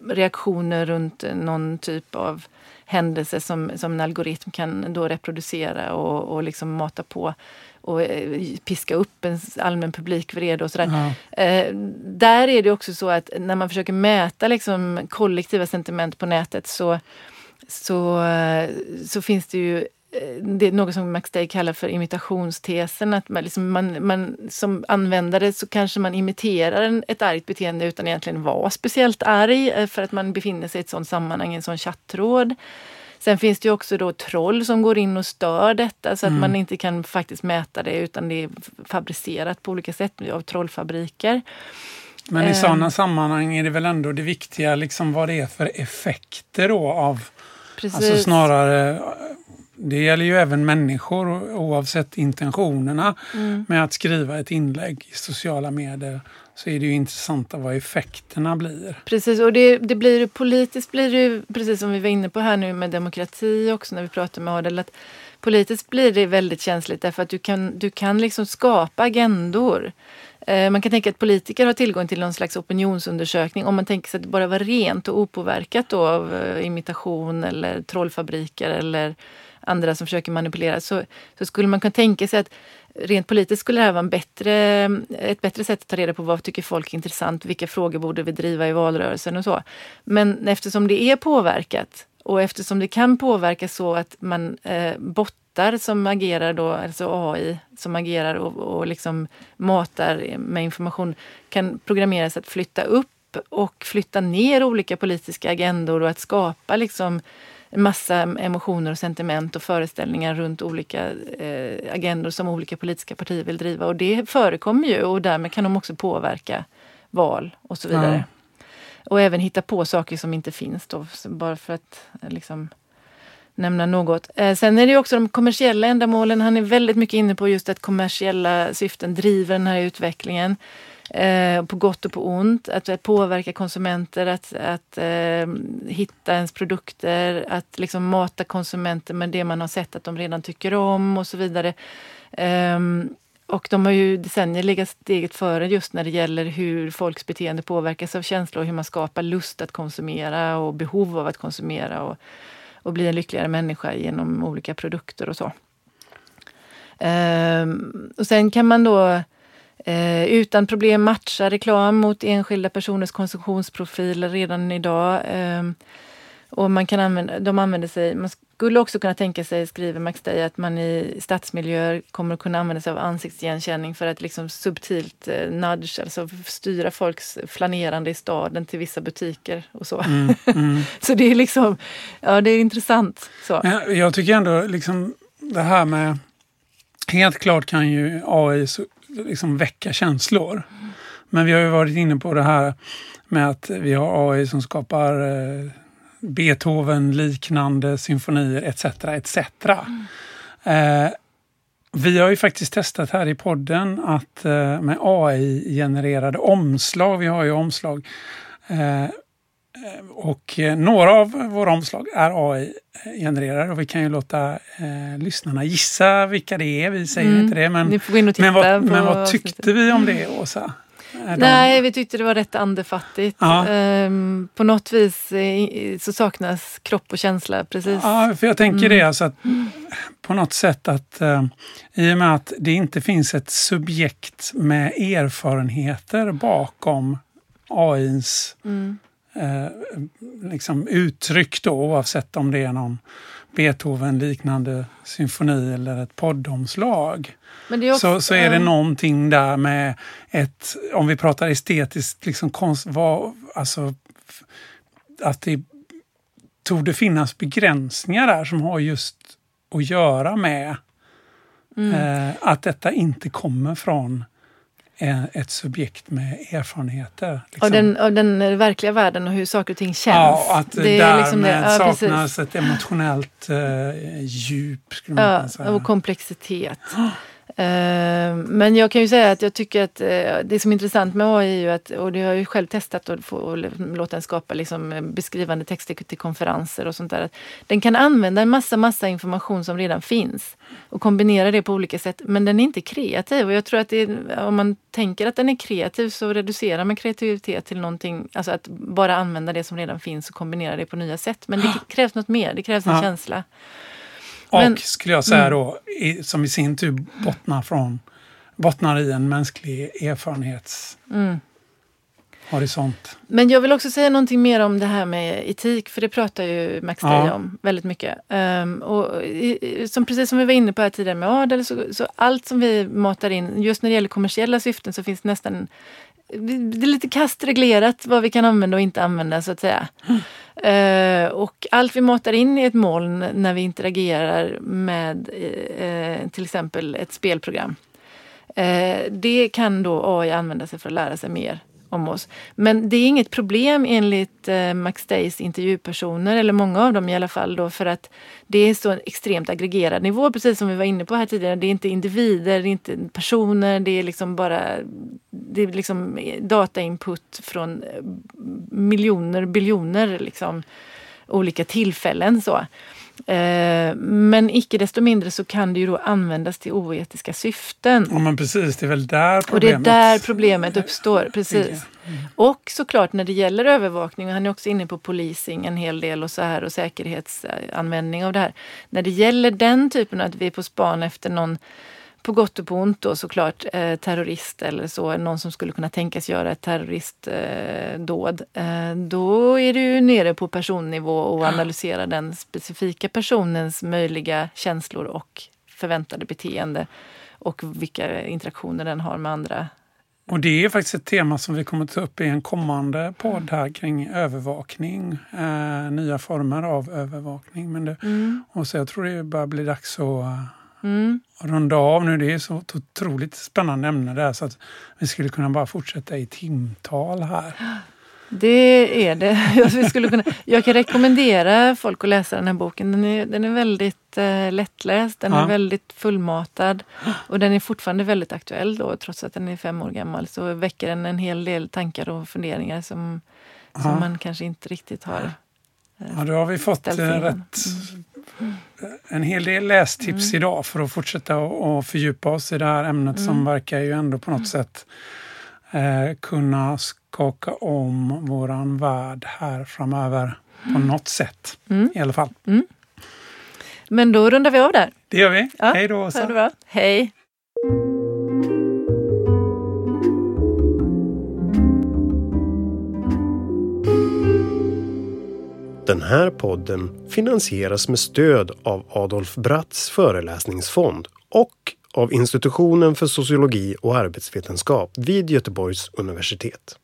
reaktioner runt någon typ av händelse som, som en algoritm kan då reproducera och, och liksom mata på och eh, piska upp en allmän publikvrede och sådär. Eh, där är det också så att när man försöker mäta liksom kollektiva sentiment på nätet så, så, eh, så finns det ju eh, det är något som Max Day kallar för imitationstesen. Att man, liksom man, man, som användare så kanske man imiterar ett argt beteende utan egentligen vara speciellt arg för att man befinner sig i ett sådant sammanhang, i en sån chattråd. Sen finns det ju också då troll som går in och stör detta så att mm. man inte kan faktiskt mäta det utan det är fabricerat på olika sätt av trollfabriker. Men i eh. sådana sammanhang är det väl ändå det viktiga liksom vad det är för effekter då av... Precis. Alltså snarare det gäller ju även människor oavsett intentionerna mm. med att skriva ett inlägg i sociala medier så är det ju intressant vad effekterna blir. Precis, och det, det blir politiskt blir det ju, precis som vi var inne på här nu med demokrati också när vi pratade med Adel, att politiskt blir det väldigt känsligt därför att du kan, du kan liksom skapa agendor. Eh, man kan tänka att politiker har tillgång till någon slags opinionsundersökning om man tänker sig att det bara var rent och opåverkat då av eh, imitation eller trollfabriker eller andra som försöker manipulera så, så skulle man kunna tänka sig att rent politiskt skulle det här vara en bättre, ett bättre sätt att ta reda på vad tycker folk är intressant, vilka frågor borde vi driva i valrörelsen och så. Men eftersom det är påverkat och eftersom det kan påverka så att man eh, bottar som agerar då, alltså AI som agerar och, och liksom matar med information, kan programmeras att flytta upp och flytta ner olika politiska agendor och att skapa liksom massa emotioner och sentiment och föreställningar runt olika eh, agendor som olika politiska partier vill driva. Och det förekommer ju och därmed kan de också påverka val och så vidare. Ja. Och även hitta på saker som inte finns då, bara för att eh, liksom, nämna något. Eh, sen är det också de kommersiella ändamålen. Han är väldigt mycket inne på just att kommersiella syften driver den här utvecklingen. Eh, på gott och på ont. Att, att påverka konsumenter, att, att eh, hitta ens produkter, att liksom mata konsumenter med det man har sett att de redan tycker om och så vidare. Eh, och de har ju decennier legat steget före just när det gäller hur folks beteende påverkas av känslor och hur man skapar lust att konsumera och behov av att konsumera och, och bli en lyckligare människa genom olika produkter och så. Ehm, och sen kan man då eh, utan problem matcha reklam mot enskilda personers konsumtionsprofiler redan idag. Eh, och man kan använda, de använder sig, man skulle också kunna tänka sig, skriver Max Day, att man i stadsmiljöer kommer att kunna använda sig av ansiktsigenkänning för att liksom subtilt eh, nudge, alltså styra folks flanerande i staden till vissa butiker och så. Mm, mm. *laughs* så det är liksom, ja det är intressant. Så. Men jag tycker ändå liksom det här med, helt klart kan ju AI liksom väcka känslor. Men vi har ju varit inne på det här med att vi har AI som skapar eh, Beethoven-liknande symfonier etc. etc. Mm. Eh, vi har ju faktiskt testat här i podden att eh, med AI-genererade omslag, vi har ju omslag, eh, och eh, några av våra omslag är AI-genererade och vi kan ju låta eh, lyssnarna gissa vilka det är. Vi säger mm. inte det. Men, men, vad, men vad tyckte vi om det, Åsa? De... Nej, vi tyckte det var rätt andefattigt. Ja. Ehm, på något vis eh, så saknas kropp och känsla. Precis. Ja, för jag tänker mm. det alltså att på något sätt att eh, i och med att det inte finns ett subjekt med erfarenheter bakom AIns mm eh, liksom uttryck då oavsett om det är någon Beethoven-liknande symfoni eller ett poddomslag. Också, så, så är det någonting där med ett, om vi pratar estetiskt, liksom konst, vad, alltså, att det tog det finnas begränsningar där som har just att göra med mm. eh, att detta inte kommer från ett subjekt med erfarenheter. Liksom. Av, den, av den verkliga världen och hur saker och ting känns. Ja, att det därmed liksom det. Ja, saknas precis. ett emotionellt eh, djup. ja, och komplexitet. *gasps* Eh, men jag kan ju säga att jag tycker att eh, det som är intressant med AI är ju att, och det har jag ju själv testat att få, låta den skapa liksom eh, beskrivande texter till konferenser och sånt där. Att den kan använda en massa, massa information som redan finns och kombinera det på olika sätt. Men den är inte kreativ och jag tror att det, om man tänker att den är kreativ så reducerar man kreativitet till någonting, alltså att bara använda det som redan finns och kombinera det på nya sätt. Men det krävs något mer, det krävs en ja. känsla. Men, och skulle jag säga mm. då, i, som i sin tur bottnar, från, bottnar i en mänsklig erfarenhetshorisont. Mm. Men jag vill också säga någonting mer om det här med etik, för det pratar ju Max ja. om väldigt mycket. Um, och i, som, precis som vi var inne på här tidigare med Adel, så, så allt som vi matar in, just när det gäller kommersiella syften så finns nästan det är lite kastreglerat vad vi kan använda och inte använda så att säga. Mm. Eh, och allt vi matar in i ett moln när vi interagerar med eh, eh till exempel ett spelprogram. eh, det kan då AI använda sig för att lära sig mer om oss. Men det är inget problem enligt eh, Max Days intervjupersoner, eller många av dem i alla fall, då, för att det är så en extremt aggregerad nivå, precis som vi var inne på här tidigare. Det är inte individer, det är inte personer, det är liksom bara det är liksom datainput från eh, miljoner, biljoner liksom, olika tillfällen. så. Eh, men icke desto mindre så kan det ju då användas till oetiska syften. Ja men precis, det är väl där problemet... Och det är där problemet uppstår, precis. Mm. Och såklart när det gäller övervakning, och han är också inne på policing en hel del och så här och säkerhetsanvändning av det här. När det gäller den typen att vi är på span efter någon på gott och på ont då såklart eh, terrorist eller så, någon som skulle kunna tänkas göra ett terroristdåd. Eh, eh, då är du nere på personnivå och analyserar den specifika personens möjliga känslor och förväntade beteende och vilka interaktioner den har med andra. Och det är faktiskt ett tema som vi kommer ta upp i en kommande podd här kring övervakning, eh, nya former av övervakning. Men det, mm. och så jag tror det börjar bli dags att Mm. runda av nu. Det är så ett otroligt spännande ämne där så att vi skulle kunna bara fortsätta i timtal här. Det är det. *laughs* Jag, skulle kunna, jag kan rekommendera folk att läsa den här boken. Den är, den är väldigt eh, lättläst, den ja. är väldigt fullmatad och den är fortfarande väldigt aktuell då, trots att den är fem år gammal. Så väcker den en hel del tankar och funderingar som, som man kanske inte riktigt har Ja, då har vi fått eh, rätt mm en hel del lästips mm. idag för att fortsätta och fördjupa oss i det här ämnet mm. som verkar ju ändå på något mm. sätt eh, kunna skaka om våran värld här framöver på mm. något sätt i alla fall. Men då rundar vi av där. Det gör vi. Ja, Hej då Åsa! Hej! Den här podden finansieras med stöd av Adolf Bratts föreläsningsfond och av Institutionen för sociologi och arbetsvetenskap vid Göteborgs universitet.